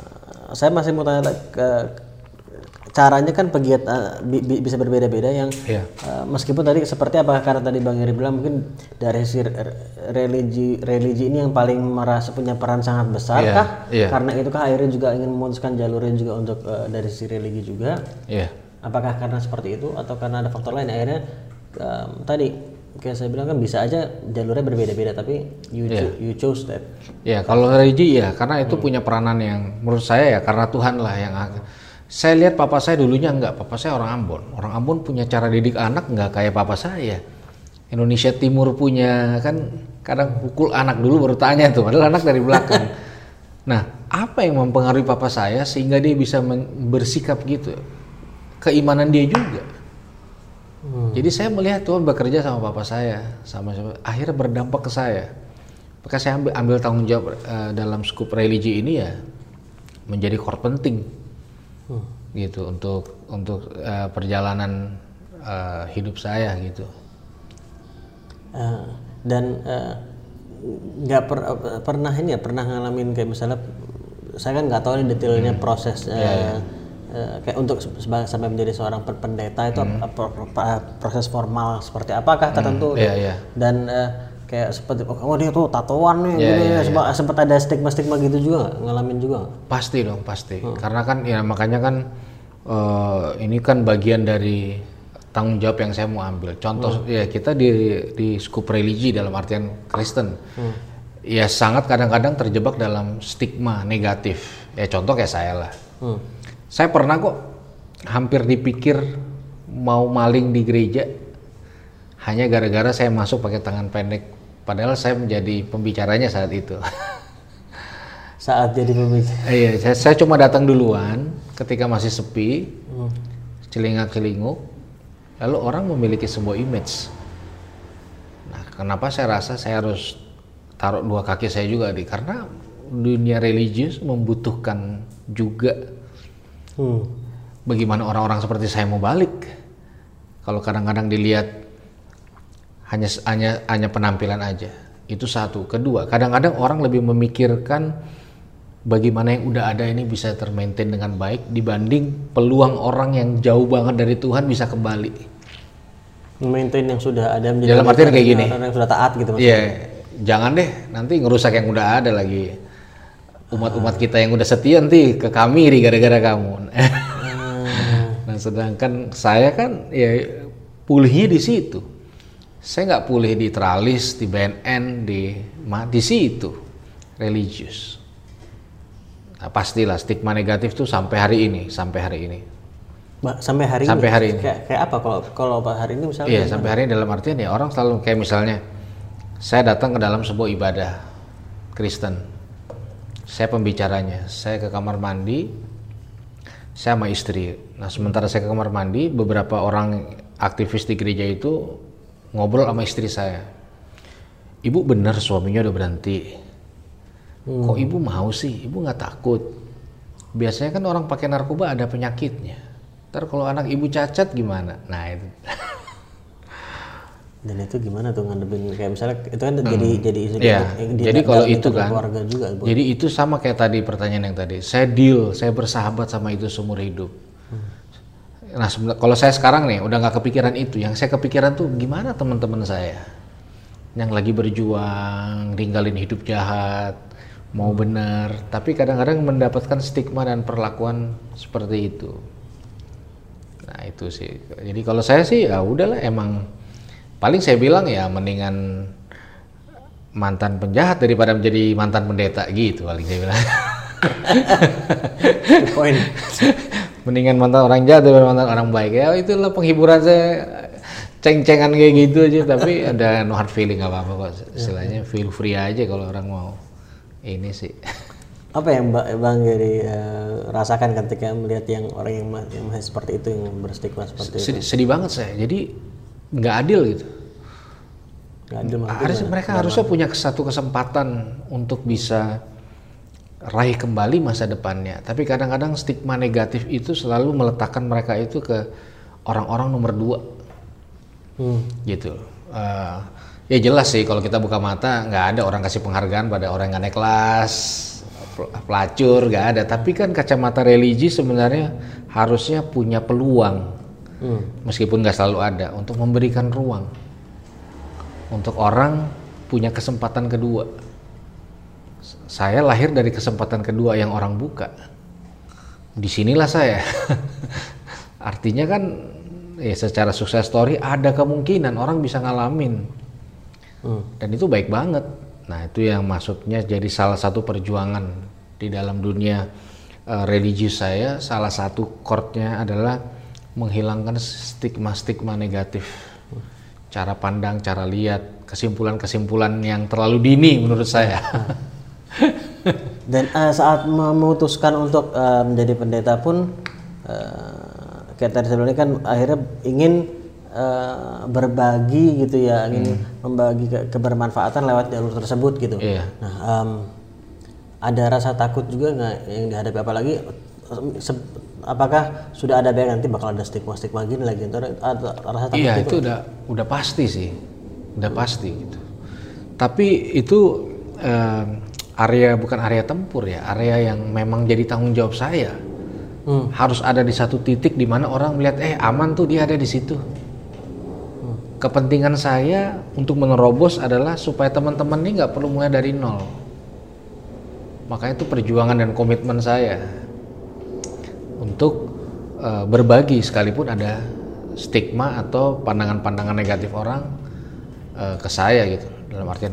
Speaker 1: saya masih mau tanya ke caranya kan pegiat eh, bi- bi- bisa berbeda-beda yang
Speaker 2: Iya.
Speaker 1: eh, meskipun tadi seperti apa karena tadi Bang Yeri bilang mungkin dari si re- religi religi ini yang paling merasa punya peran sangat besar
Speaker 2: Iya,
Speaker 1: kah?
Speaker 2: iya.
Speaker 1: Karena itu kah akhirnya juga ingin memutuskan jalurnya juga untuk dari si religi juga.
Speaker 2: Iya.
Speaker 1: Apakah karena seperti itu atau karena ada faktor lain akhirnya em, tadi kayak saya bilang kan bisa aja jalurnya berbeda-beda tapi you, cho- you chose that.
Speaker 2: Ya kalau religi ya karena itu punya peranan yang menurut saya ya karena Tuhan lah yang. Saya lihat papa saya dulunya enggak, papa saya orang Ambon. Orang Ambon punya cara didik anak enggak kayak papa saya. Indonesia Timur punya kan kadang pukul anak dulu baru tanya tuh, padahal anak dari belakang. nah, apa yang mempengaruhi papa saya sehingga dia bisa bersikap gitu? Keimanan dia juga. Jadi saya melihat Tuhan bekerja sama papa saya, sama sama akhirnya berdampak ke saya. Maka saya ambil, ambil tanggung jawab eh, dalam skup religi ini ya menjadi core penting gitu untuk untuk eh, perjalanan eh, hidup saya gitu.
Speaker 1: Eh, dan nggak per- eh, pernah ini ya pernah ngalamin kayak misalnya saya kan nggak tahu nih detailnya proses eh, eh, kayak untuk sampai menjadi seorang pendeta itu apa- pro- pro- pa- proses formal seperti apakah tertentu
Speaker 2: iya, iya.
Speaker 1: dan eh, kayak seperti oh dia tuh tatoan nih
Speaker 2: Iya,
Speaker 1: gini,
Speaker 2: iya,
Speaker 1: sempat, sempat ada stigma-stigma gitu juga ngalamin juga?
Speaker 2: Pasti dong pasti. Karena kan ya makanya kan eh, ini kan bagian dari tanggung jawab yang saya mau ambil. Contoh ya kita di di skup religi dalam artian Kristen. Ya sangat kadang-kadang terjebak dalam stigma negatif. Ya contoh kayak saya lah.
Speaker 1: Hmm.
Speaker 2: Saya pernah kok hampir dipikir mau maling di gereja hanya gara-gara saya masuk pakai tangan pendek. Padahal saya menjadi pembicaranya saat itu.
Speaker 1: saat jadi pembicara
Speaker 2: Iya, saya, saya cuma datang duluan ketika masih sepi, celingak-celinguk, lalu orang memiliki sebuah image. Nah, kenapa saya rasa saya harus taruh dua kaki saya juga di karena dunia religius membutuhkan juga
Speaker 1: Hmm.
Speaker 2: bagaimana orang-orang seperti saya mau balik. Kalau kadang-kadang dilihat hanya hanya hanya penampilan aja. Itu satu. Kedua, kadang-kadang orang lebih memikirkan bagaimana yang udah ada ini bisa termaintain dengan baik dibanding peluang orang yang jauh banget dari Tuhan bisa kembali.
Speaker 1: maintain yang sudah ada
Speaker 2: Dalam artian kayak gini.
Speaker 1: orang yang sudah taat gitu maksudnya.
Speaker 2: Iya, jangan deh nanti ngerusak yang udah ada lagi. Umat-umat kita yang udah setia nanti ke kami di gara-gara kamu. nah, sedangkan saya kan ya pulihnya di situ. Saya nggak pulih di Tralis, di BNN, di di situ religius. Nah, pastilah stigma negatif tuh sampai hari ini, sampai hari ini.
Speaker 1: Sampai hari
Speaker 2: Sampai
Speaker 1: ini
Speaker 2: hari ini.
Speaker 1: kayak, kayak apa kalau kalau hari ini misalnya
Speaker 2: Iya sampai hari ini dalam artian ya orang selalu kayak misalnya saya datang ke dalam sebuah ibadah Kristen, saya pembicaranya, saya ke kamar mandi, saya sama istri. Nah sementara saya ke kamar mandi, beberapa orang aktivis di gereja itu ngobrol sama istri saya. Ibu benar suaminya udah berhenti. Kok ibu mau sih? Ibu nggak takut? Biasanya kan orang pakai narkoba ada penyakitnya. Ntar kalau anak ibu cacat gimana? Nah itu.
Speaker 1: Dan itu gimana tuh ngadepin kayak misalnya itu kan jadi jadi isu
Speaker 2: Iya,
Speaker 1: di- di-
Speaker 2: jadi
Speaker 1: di-
Speaker 2: kalau itu kan,
Speaker 1: keluarga juga Bu.
Speaker 2: Jadi itu sama kayak tadi pertanyaan yang tadi. Saya deal, saya bersahabat sama itu seumur hidup. Nah, sebenarnya kalau saya sekarang nih udah nggak kepikiran itu. Yang saya kepikiran tuh gimana teman-teman saya yang lagi berjuang, ninggalin hidup jahat, mau benar, tapi kadang-kadang mendapatkan stigma dan perlakuan seperti itu. Nah, itu sih. Jadi kalau saya sih ya udahlah emang paling saya bilang ya mendingan mantan penjahat daripada menjadi mantan pendeta gitu paling saya bilang.
Speaker 1: Point.
Speaker 2: mendingan mantan orang jahat daripada mantan orang baik ya itulah penghiburan saya ceng-cengan kayak gitu aja tapi ada no hard feeling nggak apa-apa kok istilahnya feel free aja kalau orang mau ini sih
Speaker 1: Apa yang Mbak Bang jadi eh, rasakan ketika melihat yang orang yang, yang masih seperti itu yang berstigma seperti itu?
Speaker 2: sedih banget saya jadi nggak adil gitu
Speaker 1: adil
Speaker 2: harus mereka harusnya punya satu kesempatan untuk bisa raih kembali masa depannya. Tapi kadang-kadang stigma negatif itu selalu meletakkan mereka itu ke orang-orang nomor dua,
Speaker 1: Hmm.
Speaker 2: gitu. Eh, ya jelas sih kalau kita buka mata nggak ada orang kasih penghargaan pada orang yang nggak naik kelas, pel- pelacur nggak ada. Tapi kan kacamata religi sebenarnya harusnya punya peluang, Meskipun nggak selalu ada, untuk memberikan ruang untuk orang punya kesempatan kedua. Saya lahir dari kesempatan kedua yang orang buka. Di sinilah saya. Artinya kan ya secara sukses story ada kemungkinan orang bisa ngalamin.
Speaker 1: Hmm.
Speaker 2: Dan itu baik banget. Nah itu yang maksudnya jadi salah satu perjuangan di dalam dunia eh, religius saya. Salah satu chordnya adalah menghilangkan stigma-stigma negatif. Cara pandang, cara lihat, kesimpulan-kesimpulan yang terlalu dini menurut saya.
Speaker 1: Dan eh, saat memutuskan untuk eh, menjadi pendeta pun eh, kayak tadi sebelumnya kan akhirnya ingin eh, berbagi gitu ya, ingin membagi ke- kebermanfaatan lewat jalur tersebut gitu.
Speaker 2: Iya.
Speaker 1: Nah, em, ada rasa takut juga nggak yang dihadapi apalagi se- apakah sudah ada bayangan nanti bakal ada stigma-stigma gini lagi ada rasa takut
Speaker 2: Iya
Speaker 1: gitu?
Speaker 2: itu udah udah pasti sih, udah pasti gitu. Tapi itu eh, area bukan area tempur ya, area yang memang jadi tanggung jawab saya.
Speaker 1: Hmm.
Speaker 2: Harus ada di satu titik di mana orang melihat eh aman tuh dia ada di situ. Kepentingan saya untuk menerobos adalah supaya teman-teman ini nggak perlu mulai dari nol. Makanya itu perjuangan dan komitmen saya untuk eh, berbagi sekalipun ada stigma atau pandangan-pandangan negatif orang eh, ke saya gitu. Dalam artian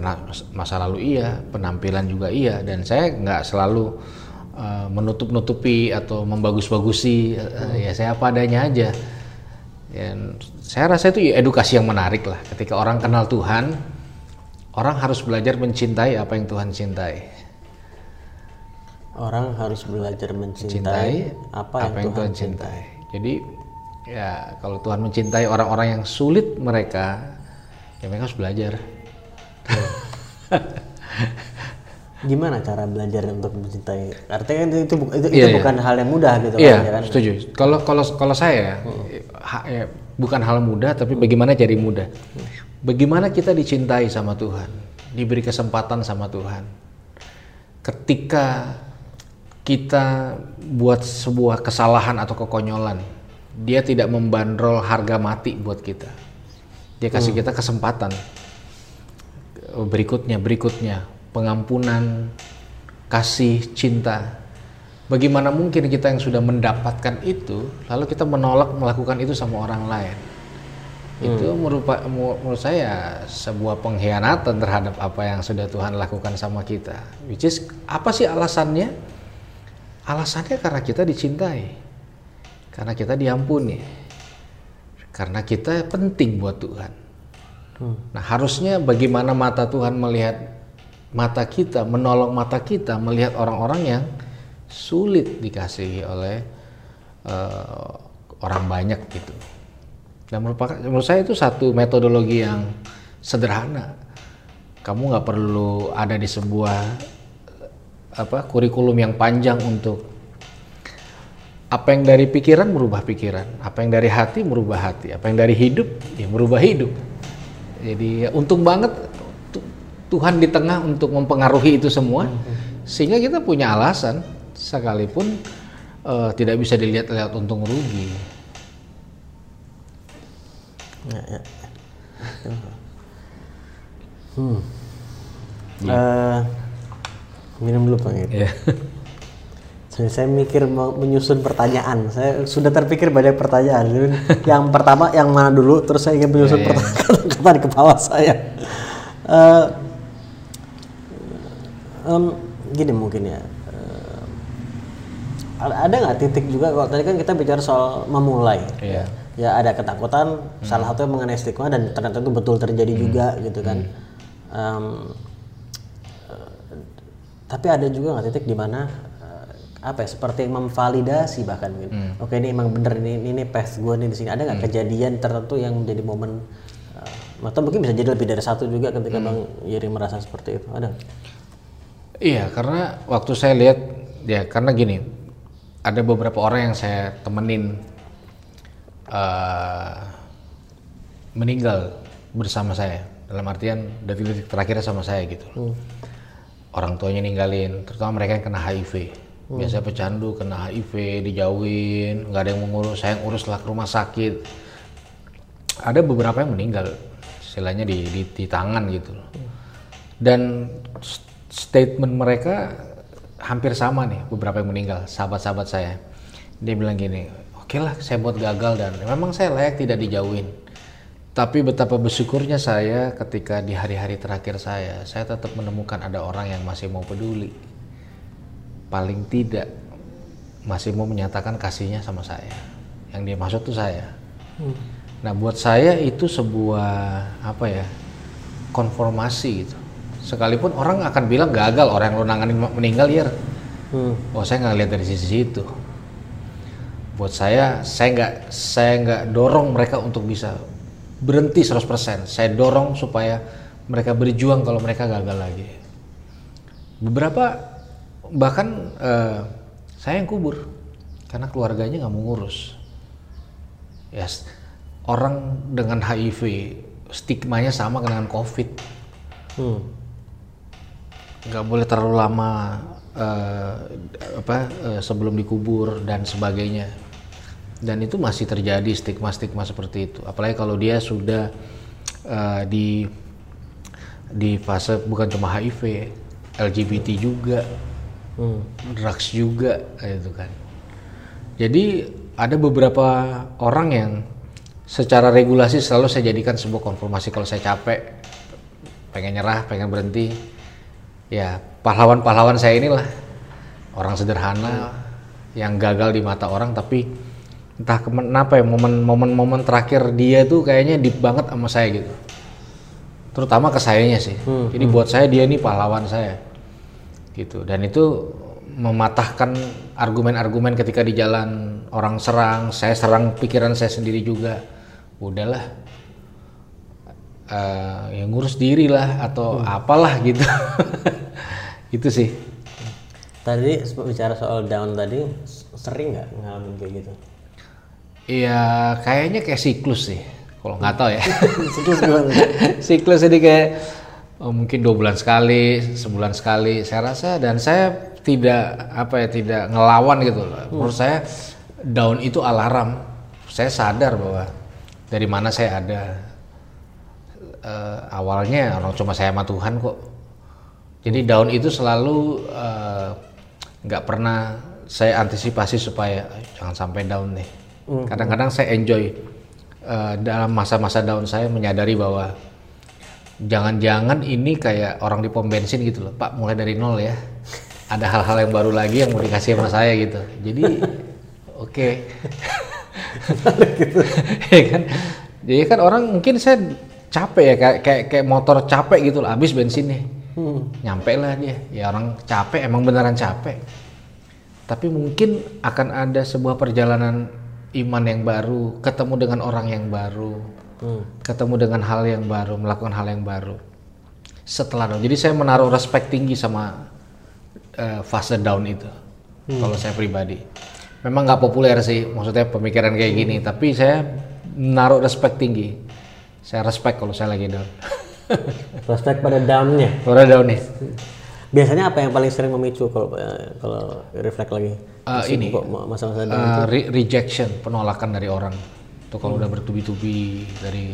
Speaker 2: masa lalu iya penampilan juga iya dan saya nggak selalu eh, menutup-nutupi atau membagus-bagusi eh, ya saya apa adanya aja. Dan saya rasa itu ya edukasi yang menarik lah. Ketika orang kenal Tuhan orang harus belajar mencintai apa yang Tuhan cintai
Speaker 1: Orang harus belajar mencintai
Speaker 2: cintai
Speaker 1: apa, yang, Tuhan,
Speaker 2: cintai. Jadi ya kalau Tuhan mencintai orang-orang yang sulit mereka, ya mereka harus belajar.
Speaker 1: Gimana cara belajar untuk mencintai? Artinya kan itu bu- itu,
Speaker 2: Iya,
Speaker 1: itu
Speaker 2: iya.
Speaker 1: bukan hal yang mudah gitu
Speaker 2: Iya,
Speaker 1: kan, ya kan?
Speaker 2: setuju. Kalau kalau kalau saya ha- ya, bukan hal mudah, tapi bagaimana jadi mudah. Bagaimana kita dicintai sama Tuhan, diberi kesempatan sama Tuhan. Ketika kita buat sebuah kesalahan atau kekonyolan, dia tidak membandrol harga mati buat kita. Dia kasih kita kesempatan berikutnya, berikutnya, pengampunan, kasih, cinta. Bagaimana mungkin kita yang sudah mendapatkan itu, lalu kita menolak melakukan itu sama orang lain? Itu merupa, menurut saya sebuah pengkhianatan terhadap apa yang sudah Tuhan lakukan sama kita. Which is, apa sih alasannya? Alasannya karena kita dicintai, karena kita diampuni, karena kita penting buat Tuhan. Nah, harusnya bagaimana mata Tuhan melihat mata kita, menolong mata kita melihat orang-orang yang sulit dikasihi oleh uh, orang banyak gitu. Dan merupakan menurut saya itu satu metodologi yang sederhana. Kamu nggak perlu ada di sebuah apa kurikulum yang panjang untuk apa yang dari pikiran merubah pikiran, apa yang dari hati merubah hati, apa yang dari hidup ya merubah hidup. Jadi ya, untung banget Tuhan di tengah untuk mempengaruhi itu semua, sehingga kita punya alasan sekalipun uh, tidak bisa dilihat lewat untung rugi. Ya, ya.
Speaker 1: Hmm. Ya. Uh, minum dulu pak. Ya. saya mikir mau menyusun pertanyaan. Saya sudah terpikir banyak pertanyaan. yang pertama yang mana dulu? Terus saya ingin menyusun yeah, iya. pertanyaan di kepala saya. Uh, um, gini mungkin ya. Uh, ada nggak titik juga kalau tadi kan kita bicara soal memulai. Yeah. Ya ada ketakutan. Hmm. Salah satu mengenai stigma dan ternyata itu betul terjadi hmm. juga gitu kan. Hmm. Um, tapi ada juga nggak titik di mana apa ya seperti memvalidasi bahkan gitu. Hmm. Oke ini emang bener ini ini path gue nih di sini. Ada nggak hmm. kejadian tertentu yang menjadi momen uh, atau mungkin bisa jadi lebih dari satu juga ketika hmm. Bang Yeri merasa seperti itu. Ada?
Speaker 2: Iya, karena waktu saya lihat ya karena gini, ada beberapa orang yang saya temenin uh, meninggal bersama saya dalam artian detik-detik terakhir sama saya gitu. Hmm. Orang tuanya ninggalin, terutama mereka yang kena HIV hmm. biasa pecandu kena HIV dijauhin nggak ada yang mengurus saya yang urus lah ke rumah sakit. Ada beberapa yang meninggal istilahnya di, di, di tangan gitu. Dan statement mereka hampir sama nih beberapa yang meninggal sahabat-sahabat saya. Dia bilang gini oke okay lah saya buat gagal dan memang saya layak tidak dijauhin tapi betapa bersyukurnya saya ketika di hari-hari terakhir saya saya tetap menemukan ada orang yang masih mau peduli paling tidak masih mau menyatakan kasihnya sama saya. Yang dia maksud tuh saya. Hmm. Nah buat saya itu sebuah apa ya konformasi gitu. Sekalipun orang akan bilang gagal orang yang lo nangani meninggal ya. Hmm. Oh saya nggak lihat dari sisi itu. Buat saya saya nggak saya nggak dorong mereka untuk bisa berhenti 100%. Saya dorong supaya mereka berjuang kalau mereka gagal lagi. Beberapa bahkan uh, saya yang kubur karena keluarganya nggak mau ngurus ya yes, orang dengan HIV stigmanya sama dengan COVID hmm. nggak boleh terlalu lama uh, apa uh, sebelum dikubur dan sebagainya dan itu masih terjadi stigma-stigma seperti itu apalagi kalau dia sudah uh, di di fase bukan cuma HIV LGBT juga hmm. drugs juga itu kan jadi ada beberapa orang yang secara regulasi selalu saya jadikan sebuah konfirmasi kalau saya capek pengen nyerah pengen berhenti ya pahlawan-pahlawan saya inilah orang sederhana hmm. yang gagal di mata orang tapi entah kenapa ya momen-momen terakhir dia tuh kayaknya deep banget sama saya gitu. Terutama ke sayanya sih. Hmm, jadi hmm. buat saya dia ini pahlawan saya. Gitu. Dan itu mematahkan argumen-argumen ketika di jalan orang serang saya serang pikiran saya sendiri juga. Udahlah. Uh, ya ngurus diri lah atau hmm. apalah gitu. Itu sih.
Speaker 1: Tadi bicara soal down tadi sering nggak ngalamin kayak gitu
Speaker 2: Iya, kayaknya kayak siklus sih. Kalau nggak tahu ya. siklus gimana? siklus ini kayak oh, mungkin dua bulan sekali, sebulan sekali. Saya rasa dan saya tidak apa ya tidak ngelawan gitu. Hmm. Menurut saya down itu alarm. Saya sadar bahwa dari mana saya ada. Uh, awalnya orang cuma saya sama Tuhan kok. Jadi down itu selalu eh, nggak uh, pernah saya antisipasi supaya jangan sampai down nih. Hmm. Kadang-kadang saya enjoy uh, dalam masa-masa down saya menyadari bahwa jangan-jangan ini kayak orang di pom bensin gitu loh pak mulai dari nol ya ada hal-hal yang baru lagi yang mau dikasih sama saya gitu jadi oke okay. gitu. ya kan jadi kan orang mungkin saya capek ya kayak kayak, kayak motor capek gitu loh habis bensinnya hmm. nyampe lah dia ya orang capek emang beneran capek tapi mungkin akan ada sebuah perjalanan iman yang baru, ketemu dengan orang yang baru, hmm. ketemu dengan hal yang baru, melakukan hal yang baru. Setelah down, jadi saya menaruh respect tinggi sama uh, fase down itu. Hmm. Kalau saya pribadi, memang nggak populer sih, maksudnya pemikiran kayak gini, hmm. tapi saya menaruh respect tinggi. Saya respect kalau saya lagi down.
Speaker 1: respect pada downnya.
Speaker 2: Pada downnya.
Speaker 1: Biasanya apa yang paling sering memicu kalau eh, kalau reflect lagi?
Speaker 2: Uh, ini masa-masa uh, re rejection, penolakan dari orang. Itu kalau hmm. udah bertubi-tubi dari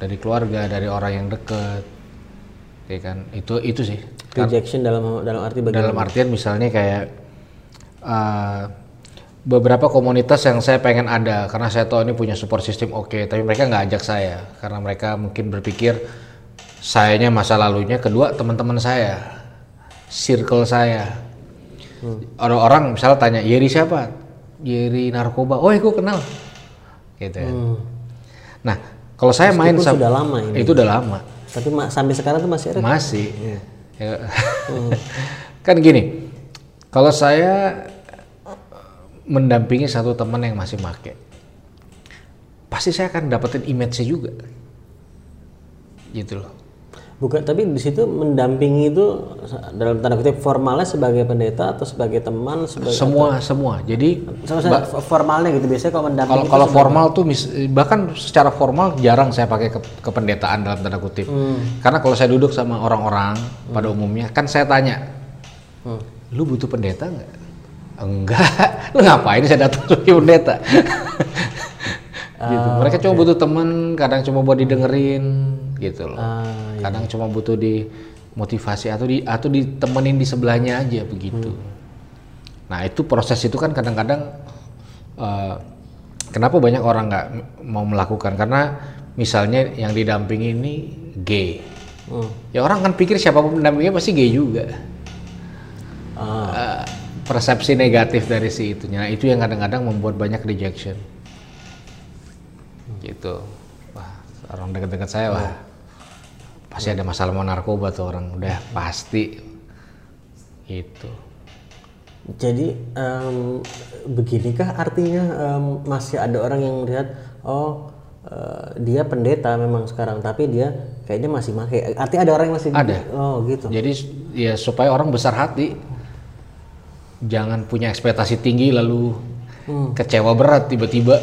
Speaker 2: dari keluarga, dari orang yang dekat, ya kan? Itu itu sih.
Speaker 1: Rejection dalam dalam arti bagaimana?
Speaker 2: Dalam artian misalnya kayak uh, beberapa komunitas yang saya pengen ada karena saya tahu ini punya support system oke, okay, tapi mereka nggak ajak saya karena mereka mungkin berpikir sayanya masa lalunya, kedua teman-teman saya circle saya. Hmm. Orang-orang misalnya tanya, Yeri siapa? Yeri narkoba. Oh, aku kenal. Gitu ya. Hmm. Nah, kalau saya main
Speaker 1: sama sudah lama ini.
Speaker 2: Itu udah lama.
Speaker 1: Tapi sampai sekarang tuh masih ada.
Speaker 2: Masih. Yeah. Ya. hmm. kan gini, kalau saya mendampingi satu teman yang masih make, pasti saya akan dapetin image-nya juga. Gitu loh.
Speaker 1: Bukan, tapi di situ mendampingi itu dalam tanda kutip formalnya sebagai pendeta atau sebagai teman, sebagai
Speaker 2: semua atau, semua. Jadi
Speaker 1: ba formalnya gitu biasanya kalau mendampingi.
Speaker 2: Kalau kalau formal tuh mis, bahkan secara formal jarang saya pakai ke, kependetaan dalam tanda kutip. Hmm. Karena kalau saya duduk sama orang-orang hmm. pada umumnya kan saya tanya, hmm. lu butuh pendeta nggak? Enggak, lu ngapain saya datang sebagai pendeta? gitu. Mereka cuma butuh teman, kadang cuma buat didengerin gitu loh. Ah, iya. Kadang cuma butuh di motivasi atau di atau ditemenin di sebelahnya aja begitu. Hmm. Nah itu proses itu kan kadang-kadang uh, kenapa banyak orang nggak mau melakukan karena misalnya yang didampingi ini gay. Hmm. Ya orang kan pikir siapa pun pendampingnya pasti gay juga. Ah. Uh, persepsi negatif dari si itunya. Nah, itu yang kadang-kadang membuat banyak rejection. Gitu. Wah, orang dekat-dekat saya wah pasti ada masalah mau narkoba tuh orang. Udah pasti. Itu
Speaker 1: jadi um, beginikah artinya um, masih ada orang yang melihat oh uh, dia pendeta memang sekarang tapi dia kayaknya masih make artinya ada orang yang masih
Speaker 2: ada.
Speaker 1: Oh gitu.
Speaker 2: Jadi ya supaya orang besar hati. Jangan punya ekspektasi tinggi lalu hmm. kecewa berat tiba-tiba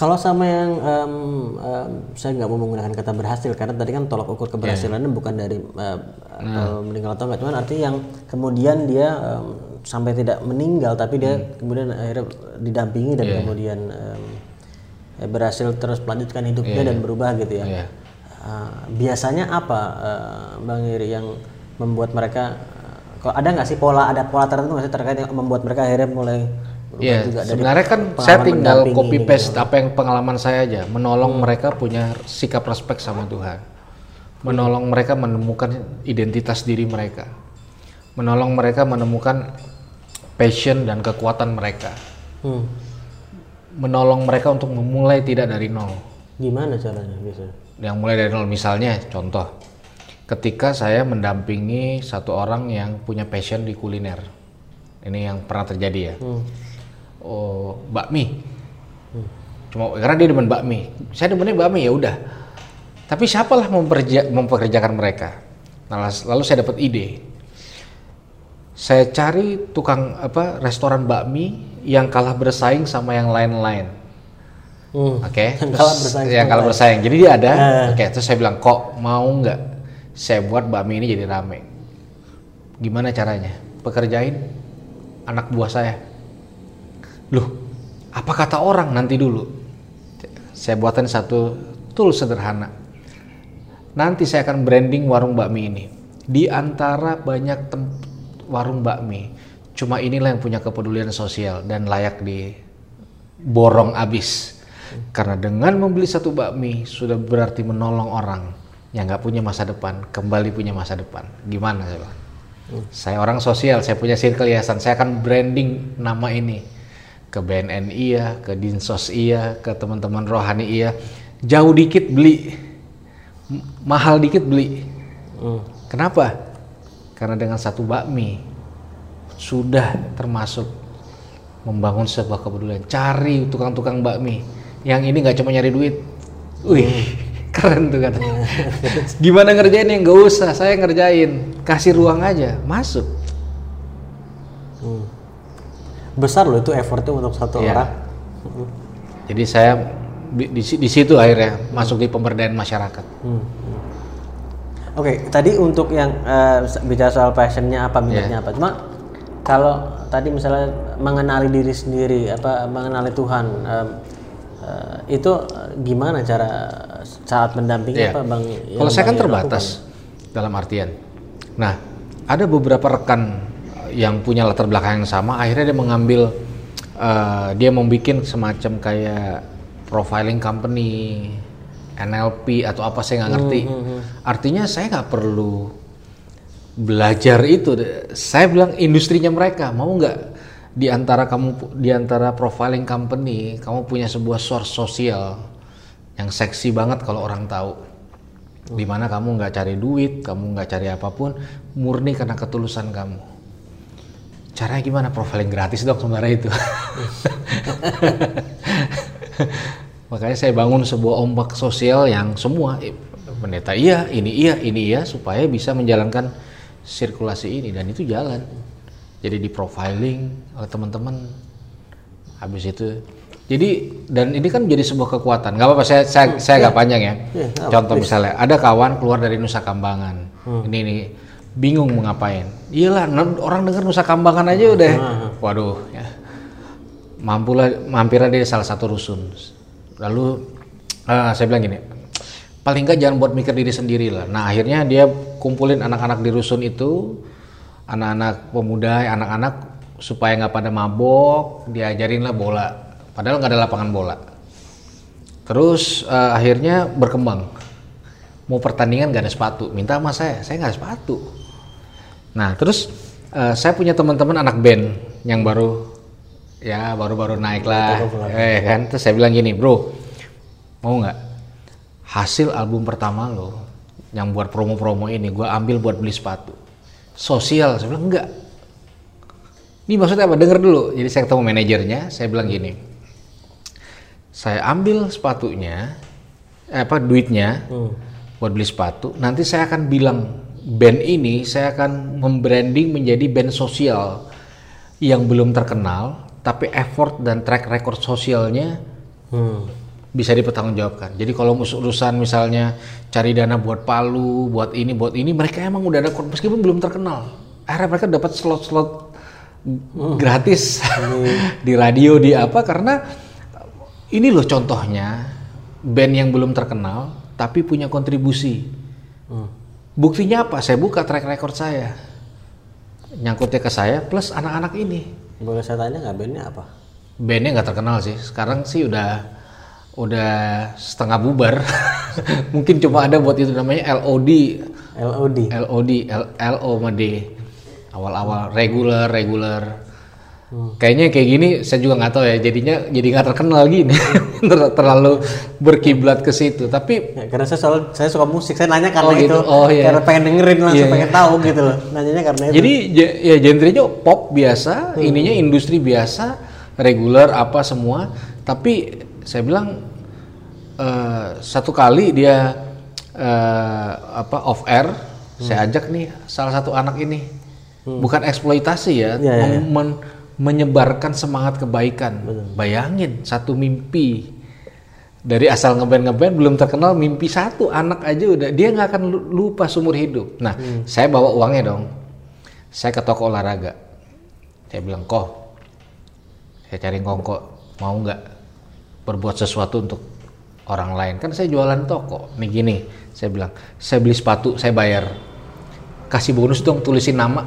Speaker 1: Kalau sama yang um, um, saya nggak mau menggunakan kata berhasil karena tadi kan tolak ukur keberhasilannya yeah. bukan dari uh, nah. meninggal atau enggak, cuman artinya yang kemudian dia um, sampai tidak meninggal tapi dia hmm. kemudian akhirnya didampingi dan yeah. kemudian um, berhasil terus melanjutkan hidupnya yeah. dan berubah gitu ya. Yeah. Uh, biasanya apa uh, Bang Iri yang membuat mereka uh, ada nggak sih pola ada pola tertentu nggak sih terkait yang membuat mereka akhirnya mulai
Speaker 2: Iya, sebenarnya kan saya tinggal copy paste gitu. apa yang pengalaman saya aja, menolong hmm. mereka punya sikap respect sama Tuhan, menolong hmm. mereka menemukan identitas diri mereka, menolong mereka menemukan passion dan kekuatan mereka, hmm. menolong mereka untuk memulai tidak dari nol.
Speaker 1: Gimana caranya bisa?
Speaker 2: Yang mulai dari nol, misalnya contoh, ketika saya mendampingi satu orang yang punya passion di kuliner, ini yang pernah terjadi ya. Hmm oh bakmi. Hmm. cuma karena dia demen bakmi. Saya demennya bakmi ya udah. Tapi siapalah memperja, mempekerjakan mereka? Nah, lalu saya dapat ide. Saya cari tukang apa restoran bakmi yang kalah bersaing sama yang lain-lain. Hmm. oke? Okay? kalah bersaing yang kalah bersaing. Jadi dia ada. Uh. oke okay, terus saya bilang kok mau nggak saya buat bakmi ini jadi rame? Gimana caranya? Pekerjain anak buah saya Loh, apa kata orang nanti dulu? Saya buatkan satu tool sederhana. Nanti saya akan branding warung bakmi ini. Di antara banyak warung bakmi, cuma inilah yang punya kepedulian sosial dan layak di borong abis. Karena dengan membeli satu bakmi sudah berarti menolong orang yang nggak punya masa depan kembali punya masa depan. Gimana saya? Hmm. Saya orang sosial, saya punya circle yayasan, saya akan branding nama ini ke BNN iya, ke Dinsos iya, ke teman-teman rohani iya. Jauh dikit beli, mahal dikit beli. Hmm. Kenapa? karena dengan satu bakmi sudah termasuk membangun sebuah kepedulian. Cari tukang-tukang bakmi yang ini nggak cuma nyari duit. Wih, keren tuh kan. Gimana ngerjain yang nggak usah, saya ngerjain. Kasih ruang aja, masuk.
Speaker 1: Besar loh itu effortnya untuk satu
Speaker 2: Iya.
Speaker 1: orang.
Speaker 2: Jadi saya di, di, di situ akhirnya masuk di pemberdayaan masyarakat.
Speaker 1: Hmm. Oke, tadi untuk yang eh, bicara soal passionnya apa, minatnya
Speaker 2: Iya.
Speaker 1: apa. Cuma kalau tadi misalnya mengenali diri sendiri, apa mengenali Tuhan, em, eh, itu gimana cara saat mendampingi
Speaker 2: Iya.
Speaker 1: apa, bang?
Speaker 2: Kalau saya kan terbatas dalam artian. Nah, ada beberapa rekan yang punya latar belakang yang sama, akhirnya dia mengambil, eh, dia membuat semacam kayak profiling company, NLP atau apa saya nggak ngerti. Artinya saya nggak perlu belajar itu. Saya bilang industrinya mereka mau nggak di antara kamu di antara profiling company kamu punya sebuah source sosial yang seksi banget kalau orang tahu di mana kamu nggak cari duit kamu nggak cari apa pun murni karena ketulusan kamu caranya gimana? Profiling gratis dong sebenarnya itu. Makanya saya bangun sebuah ombak sosial yang semua eh, pendeta iya ini iya ini iya supaya bisa menjalankan sirkulasi ini. Dan itu jalan. Jadi di profiling oleh teman-teman. Habis itu jadi dan ini kan menjadi sebuah kekuatan. Nggak apa-apa saya saya saya nggak panjang ya.
Speaker 1: Iya,
Speaker 2: contoh misalnya ada kawan keluar dari Nusa Kambangan. Ini nih bingung mau ngapain. Iyalah orang dengar Nusa Kambangan aja udah. Waduh ya. Mampulah mampirlah dia salah satu rusun. Lalu eh, saya bilang gini paling nggak jangan buat mikir diri sendiri lah. Nah akhirnya dia kumpulin anak-anak di rusun itu anak-anak pemuda anak-anak supaya nggak pada mabok diajarin lah bola. Padahal nggak ada lapangan bola. Terus eh, akhirnya berkembang. Mau pertandingan nggak ada sepatu minta sama saya. Saya nggak ada sepatu nah terus eh, saya punya teman-teman anak band yang baru ya baru-baru naik lah. Eh kan? Terus saya bilang gini bro mau nggak? Hasil album pertama lo yang buat promo-promo ini gue ambil buat beli sepatu. Sosial. Saya bilang enggak. Ini maksudnya apa? Denger dulu. Jadi saya ketemu manajernya saya bilang gini saya ambil sepatunya eh, apa duitnya buat beli sepatu nanti saya akan bilang band ini saya akan membranding menjadi band sosial yang belum terkenal tapi effort dan track record sosialnya
Speaker 1: Hmm.
Speaker 2: bisa dipertanggungjawabkan. Jadi kalau urusan misalnya cari dana buat palu, buat ini, buat ini, mereka emang udah ada meskipun belum terkenal. Akhirnya mereka dapat slot-slot gratis di radio di apa karena ini loh contohnya band yang belum terkenal tapi punya kontribusi. Buktinya apa? Saya buka track record saya. Nyangkutnya ke saya plus anak-anak ini
Speaker 1: Boleh saya tanya nggak bandnya apa?
Speaker 2: bandnya nggak terkenal sih sekarang sih udah udah setengah bubar mungkin cuma ada buat itu namanya LOD
Speaker 1: LOD.
Speaker 2: LOD L, LO sama D awal-awal regular regular kayaknya kayak gini saya juga nggak tahu ya jadinya jadi nggak terkenal gini Ter- terlalu berkiblat ke situ tapi
Speaker 1: Ya, karena saya soal saya suka musik, saya nanya karena
Speaker 2: Oh, gitu.
Speaker 1: itu,
Speaker 2: Oh, iya.
Speaker 1: karena pengen dengerin langsung
Speaker 2: Iya, iya.
Speaker 1: pengen tahu gitu loh. Nanyanya karena itu.
Speaker 2: Jadi ya genrenya pop biasa, ininya industri biasa, reguler apa semua. Tapi saya bilang eh, satu kali dia eh, apa off air, saya ajak nih salah satu anak ini, bukan eksploitasi ya,
Speaker 1: Iya, iya,
Speaker 2: mem- men- menyebarkan semangat kebaikan. Bayangin satu mimpi dari asal ngeband ngeband belum terkenal mimpi satu anak aja udah dia nggak akan lu- lupa seumur hidup. Nah saya bawa uangnya dong. Saya ke toko olahraga. Saya bilang kok saya cari kongko mau nggak berbuat sesuatu untuk orang lain kan saya jualan toko nih gini saya bilang saya beli sepatu saya bayar kasih bonus dong tulisin nama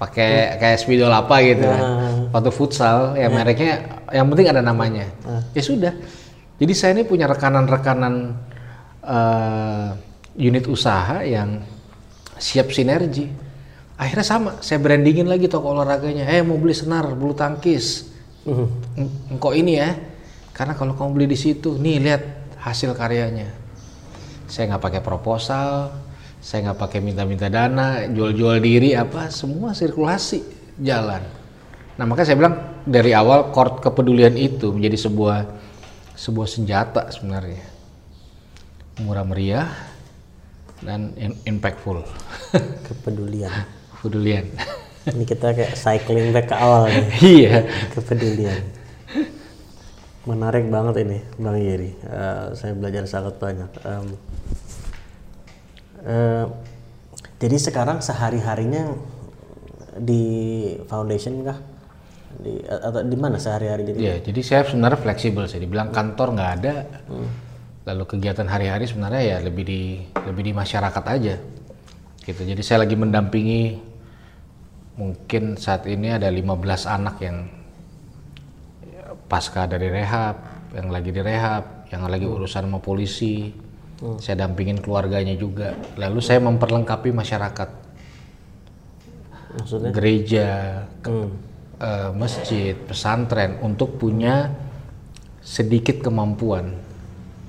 Speaker 2: pakai kayak spidol apa gitu kan. Sepatu futsal ya mereknya yang penting ada namanya. Ya sudah. Jadi saya ini punya rekanan-rekanan eh, unit usaha yang siap sinergi. Akhirnya sama saya brandingin lagi toko olahraganya. Eh mau beli senar bulu tangkis. Eng- engkau ini ya. Karena kalau kamu beli di situ nih lihat hasil karyanya. Saya nggak pakai proposal saya nggak pakai minta-minta dana, jual-jual diri apa, semua sirkulasi jalan. Nah makanya saya bilang dari awal kort kepedulian itu menjadi sebuah sebuah senjata sebenarnya murah meriah dan impactful.
Speaker 1: Kepedulian.
Speaker 2: Kepedulian.
Speaker 1: Ini kita kayak cycling back ke awal nih.
Speaker 2: iya.
Speaker 1: Kepedulian. Menarik banget ini, Bang Yeri. Uh, saya belajar sangat banyak. Um, uh, jadi sekarang sehari-harinya di foundation kah? Di, atau di mana sehari-hari jadi?
Speaker 2: Iya, jadi saya sebenarnya fleksibel sih. Dibilang kantor nggak ada, hmm. lalu kegiatan hari-hari sebenarnya ya lebih di lebih di masyarakat aja. Gitu. Jadi saya lagi mendampingi mungkin saat ini ada 15 anak yang pasca dari rehab, yang lagi direhab, yang lagi urusan sama polisi. Hmm. Saya dampingin keluarganya juga. Lalu saya memperlengkapi masyarakat.
Speaker 1: Maksudnya?
Speaker 2: Gereja, hmm. uh, masjid, pesantren untuk punya sedikit kemampuan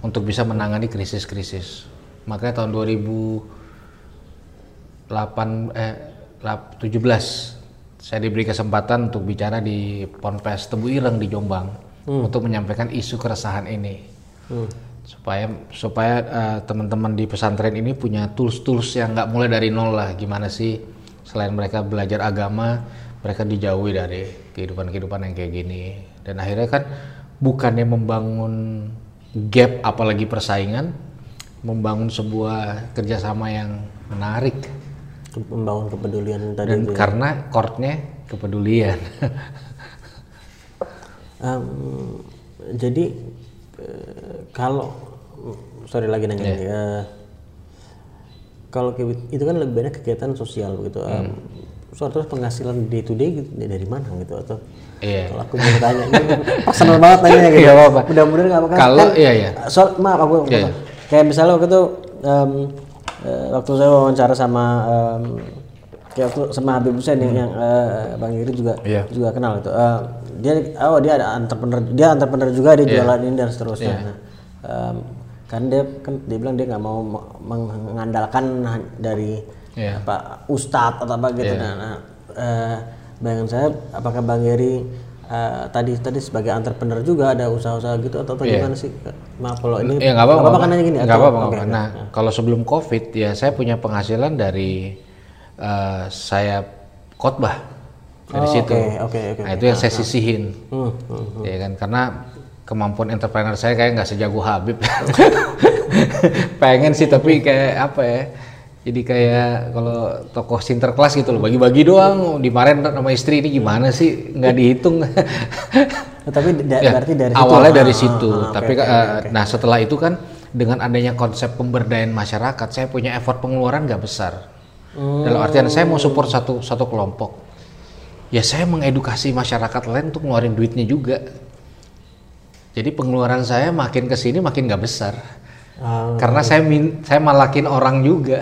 Speaker 2: untuk bisa menangani krisis-krisis. Makanya tahun 2008 eh 17 saya diberi kesempatan untuk bicara di Ponpes Tebu Ireng di Jombang hmm. untuk menyampaikan isu keresahan ini hmm. Supaya supaya uh, teman-teman di pesantren ini punya tools-tools yang nggak mulai dari nol lah. Gimana sih? Selain mereka belajar agama mereka dijauhi dari kehidupan-kehidupan yang kayak gini. Dan akhirnya kan bukannya membangun gap apalagi persaingan membangun sebuah kerjasama yang menarik.
Speaker 1: Membangun kepedulian tadi
Speaker 2: dan itu ya. karena chordnya kepedulian.
Speaker 1: Um, jadi kalau sorry lagi nanya yeah. Nih, uh, kalau itu kan lebih banyak kegiatan sosial gitu um, hmm. suatu penghasilan day to day gitu, dari mana gitu atau
Speaker 2: Iya.
Speaker 1: Kalau aku mau tanya, ini personal banget nanya gitu.
Speaker 2: Iya apa?
Speaker 1: Mudah-mudahan nggak
Speaker 2: apa Kalau iya iya.
Speaker 1: Soal maaf aku, iya, iya. kayak misalnya waktu itu um, uh, waktu saya wawancara sama um, kayak waktu sama Habib Hussein hmm. yang uh, Bang Iri juga yeah. juga kenal itu. Uh, dia oh dia ada entrepreneur dia entrepreneur juga dia yeah. jualan ini dan seterusnya. Yeah. Nah, um, kan dia kan dia bilang dia nggak mau mengandalkan dari yeah. apa ustadz atau apa gitu. Yeah. Nah, nah uh, bayangan saya apakah Bang Iri uh, tadi tadi sebagai entrepreneur juga ada usaha-usaha gitu atau yeah. gimana sih? Maaf kalau ini
Speaker 2: ya, nggak apa-apa,
Speaker 1: apa, kan gini.
Speaker 2: Nggak apa-apa. Okay, nah, nah, kalau sebelum COVID ya saya punya penghasilan dari uh, saya khotbah dari oh, situ. Okay, okay, okay, nah itu yang saya sisihin, hmm, hmm, hmm. ya kan karena kemampuan entrepreneur saya kayak nggak sejago Habib. Pengen sih tapi kayak apa ya? jadi kayak kalau tokoh sinterklas gitu loh bagi-bagi doang dimarahin sama istri ini gimana sih nggak dihitung
Speaker 1: tapi da ya, berarti dari
Speaker 2: awalnya situ. dari ah, situ ah, ah tapi okay, uh, okay. nah setelah itu kan dengan adanya konsep pemberdayaan masyarakat saya punya effort pengeluaran nggak besar hmm. dalam artian saya mau support satu satu kelompok ya saya mengedukasi masyarakat lain untuk ngeluarin duitnya juga jadi pengeluaran saya makin ke sini makin nggak besar Oh. Karena saya min, saya malakin orang juga.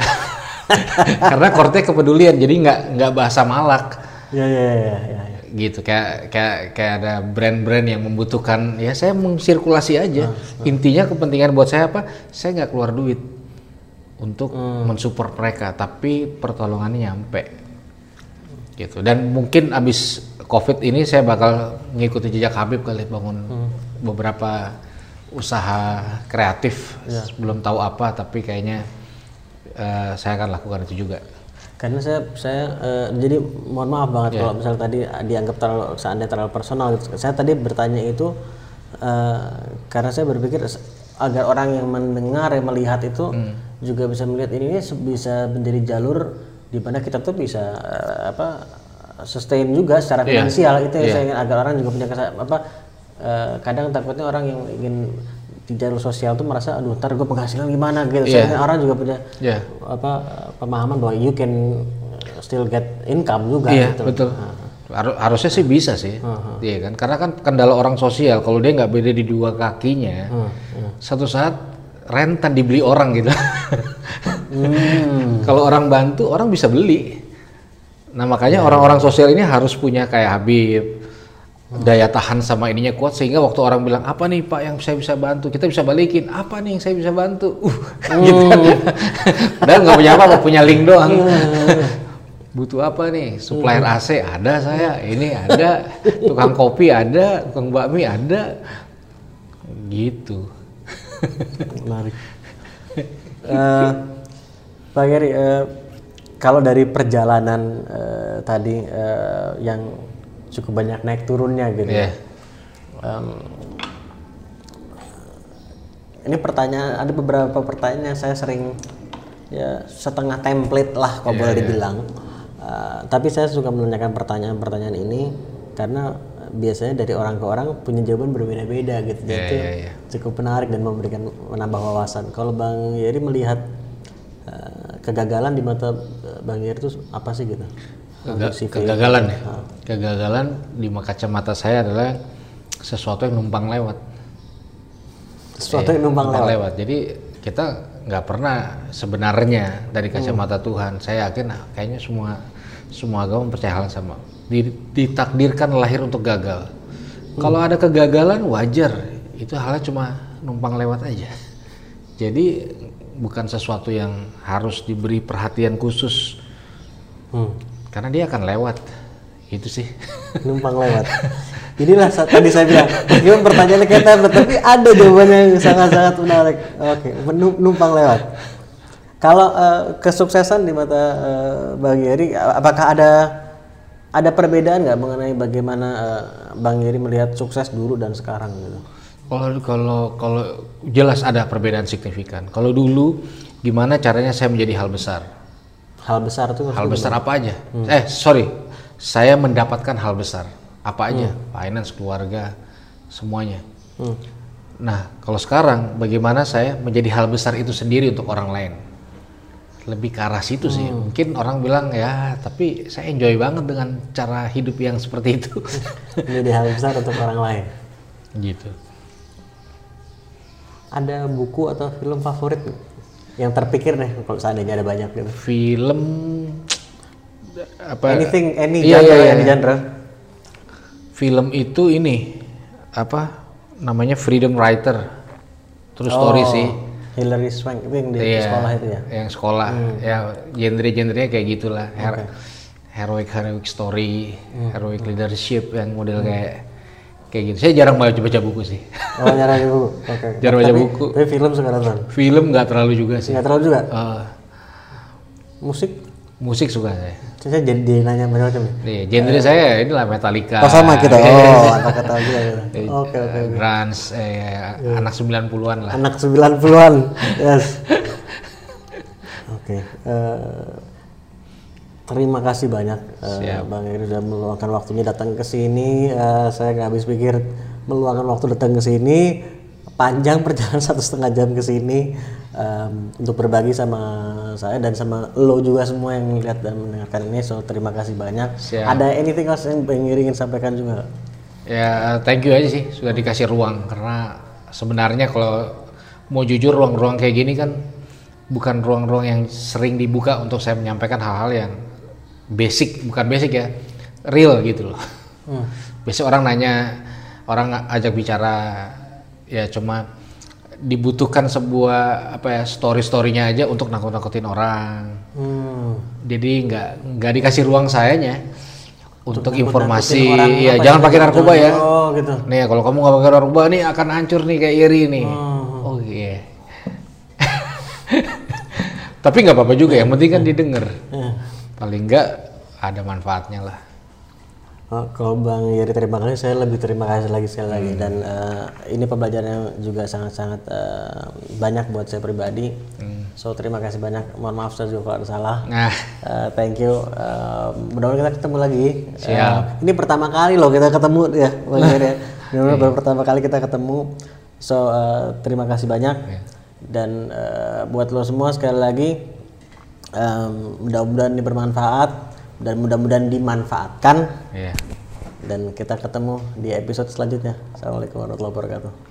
Speaker 2: Karena korte kepedulian, jadi nggak nggak bahasa malak.
Speaker 1: Ya, ya, ya, ya, ya.
Speaker 2: Gitu kayak kayak kayak ada brand-brand yang membutuhkan ya saya mensirkulasi aja. Oh, oh. Intinya kepentingan buat saya apa? Saya nggak keluar duit untuk hmm. mensupport mereka, tapi pertolongannya nyampe. Gitu. Dan mungkin abis COVID ini saya bakal ngikuti jejak Habib kali bangun hmm. beberapa usaha kreatif ya. belum tahu apa tapi kayaknya uh, saya akan lakukan itu juga
Speaker 1: karena saya saya uh, jadi mohon maaf banget yeah. kalau misalnya tadi dianggap terlalu seandainya terlalu personal gitu. saya tadi bertanya itu uh, karena saya berpikir agar orang yang mendengar yang melihat itu hmm. juga bisa melihat ini bisa menjadi jalur di mana kita tuh bisa uh, apa sustain juga secara yeah. finansial itu yang yeah. saya ingin agar orang juga punya kesa apa uh, kadang takutnya orang yang ingin di jalur sosial tuh merasa aduh ntar gue penghasilan gimana gitu yeah. Saya, orang juga punya yeah. apa pemahaman bahwa you can still get income juga
Speaker 2: yeah, gitu. betul nah. harusnya sih bisa sih uh-huh. iya kan karena kan kendala orang sosial kalau dia nggak beda di dua kakinya uh-huh. satu saat rentan dibeli orang gitu. Hmm. kalau orang bantu orang bisa beli. Nah makanya yeah. orang-orang sosial ini harus punya kayak Habib daya tahan sama ininya kuat. Sehingga waktu orang bilang apa nih Pak yang saya bisa bantu? Kita bisa balikin apa nih yang saya bisa bantu? Uh gitu kan. Dan nggak punya apa-apa punya link doang. Butuh apa nih? Supplier AC ada saya ini ada tukang kopi ada tukang bakmi ada. Gitu
Speaker 1: Menarik. Eh, Pak Geri, eh, kalau dari perjalanan eh, tadi eh, yang cukup banyak naik turunnya gitu,
Speaker 2: Iya.
Speaker 1: em, ini pertanyaan ada beberapa pertanyaan yang saya sering ya setengah template lah kalau boleh dibilang. Eh, tapi saya suka menanyakan pertanyaan-pertanyaan ini karena biasanya dari orang ke orang punya jawaban berbeda-beda gitu.
Speaker 2: Iya,
Speaker 1: itu
Speaker 2: iya, iya.
Speaker 1: cukup menarik dan memberikan menambah wawasan. Kalau Bang Yeri melihat eh, kegagalan di mata eh, Bang Yeri itu apa sih gitu?
Speaker 2: Kega-
Speaker 1: Untuk CV.
Speaker 2: kegagalan ya kegagalan di kacamata saya adalah sesuatu yang numpang lewat
Speaker 1: Sesuatu yang numpang lewat.
Speaker 2: lewat. Jadi kita nggak pernah sebenarnya dari kacamata Tuhan. Saya yakin ah, kayaknya semua semua agama percaya hal yang sama. Di- ditakdirkan lahir untuk gagal. Kalau ada kegagalan wajar. Itu halnya cuma numpang lewat aja. Jadi bukan sesuatu yang harus diberi perhatian khusus
Speaker 1: Hmm.
Speaker 2: karena dia akan lewat. Itu sih.
Speaker 1: numpang lewat. Inilah saat tadi saya bilang, meskipun pertanyaannya kayak tapi ada jawabannya yang sangat-sangat menarik. Oke, numpang lewat. Kalau eh, kesuksesan di mata eh, Bang Yeri, apakah ada ada perbedaan nggak mengenai bagaimana eh, Bang Yeri melihat sukses dulu dan sekarang gitu?
Speaker 2: Kalau kalau kalau jelas ada perbedaan signifikan. Kalau dulu gimana caranya saya menjadi hal besar?
Speaker 1: Hal besar tuh
Speaker 2: Hal besar apa aja? Eh sorry, saya mendapatkan hal besar apa aja? Finance, keluarga, semuanya.
Speaker 1: Hmm.
Speaker 2: Nah kalau sekarang bagaimana saya menjadi hal besar itu sendiri untuk orang lain? Lebih ke arah situ sih. Mungkin orang bilang ya, tapi saya enjoy banget dengan cara hidup yang seperti itu.
Speaker 1: menjadi hal besar untuk orang lain.
Speaker 2: gitu.
Speaker 1: Ada buku atau film favorit yang terpikir deh kalau seandainya ada banyak gitu.
Speaker 2: Film apa?
Speaker 1: Anything, any
Speaker 2: Iya,
Speaker 1: genre,
Speaker 2: iya, iya.
Speaker 1: any genre.
Speaker 2: film itu ini apa namanya freedom writer terus story sih
Speaker 1: Hillary Swank itu yang di
Speaker 2: Iya,
Speaker 1: sekolah itu ya.
Speaker 2: yang sekolah ya genre-genrenya kayak gitulah Her- heroic heroic story heroic leadership yang model kayak kayak gitu saya jarang baca baca buku sih
Speaker 1: Oh nyari buku. Oke.
Speaker 2: Jarang baca buku.
Speaker 1: Tapi film suka nonton.
Speaker 2: film nggak terlalu juga sih
Speaker 1: Nggak terlalu juga.
Speaker 2: Eh,
Speaker 1: Musik.
Speaker 2: musik suka saya
Speaker 1: Saya jadi dia nanya macam-macam nih.
Speaker 2: Iya, genre saya inilah Metallica
Speaker 1: Oh sama kita. Oh, anak kata juga. gitu. Oke oke.
Speaker 2: Eh, grunge eh, anak 90-an lah
Speaker 1: Anak 90-an. Yes. Oke. eh, terima kasih banyak eh,
Speaker 2: Siap.
Speaker 1: Bang Eri sudah meluangkan waktunya datang ke sini. Eh, saya nggak habis pikir meluangkan waktu datang ke sini. Panjang perjalanan satu setengah jam ke sini em, untuk berbagi sama saya dan sama lo juga semua yang melihat dan mendengarkan ini. So terima kasih banyak.
Speaker 2: Siap.
Speaker 1: Ada anything else yang ingin sampaikan juga?
Speaker 2: Ya thank you aja sih sudah dikasih ruang karena sebenarnya kalau mau jujur ruang-ruang kayak gini kan bukan ruang-ruang yang sering dibuka untuk saya menyampaikan hal-hal yang basic bukan basic ya real gitu loh. Biasanya orang nanya orang ajak bicara ya cuma dibutuhkan sebuah apa ya story storynya aja untuk nakut-nakutin orang.
Speaker 1: Hmm.
Speaker 2: Jadi nggak nggak dikasih ruang sayanya untuk, informasi.
Speaker 1: nakut-nakutin orang
Speaker 2: Ya jangan pakai narkoba ya.
Speaker 1: Oh gitu.
Speaker 2: Nih kalau kamu nggak pakai narkoba nih akan hancur nih kayak Iri nih.
Speaker 1: Oh.
Speaker 2: Oh iya. Tapi nggak apa-apa juga. Yang penting kan didengar.
Speaker 1: Ya.
Speaker 2: Paling nggak ada manfaatnya lah.
Speaker 1: Oh, kalau Bang Yeri terima kasih, saya lebih terima kasih lagi sekali lagi dan eh, ini pembelajaran yang juga sangat-sangat eh, banyak buat saya pribadi. So terima kasih banyak. Mohon maaf saya juga kalau ada salah.
Speaker 2: Nah,
Speaker 1: Eh, thank you. Eh, mudah-mudahan kita ketemu lagi.
Speaker 2: Siap.
Speaker 1: Eh, ini pertama kali loh kita ketemu ya, Bang Yeri. ya. Benar-benar baru pertama kali kita ketemu. So eh, terima kasih banyak. Dan eh, buat lo semua sekali lagi, em, mudah-mudahan ini bermanfaat dan mudah-mudahan dimanfaatkan
Speaker 2: ya.
Speaker 1: dan kita ketemu di episode selanjutnya. Assalamualaikum warahmatullahi wabarakatuh.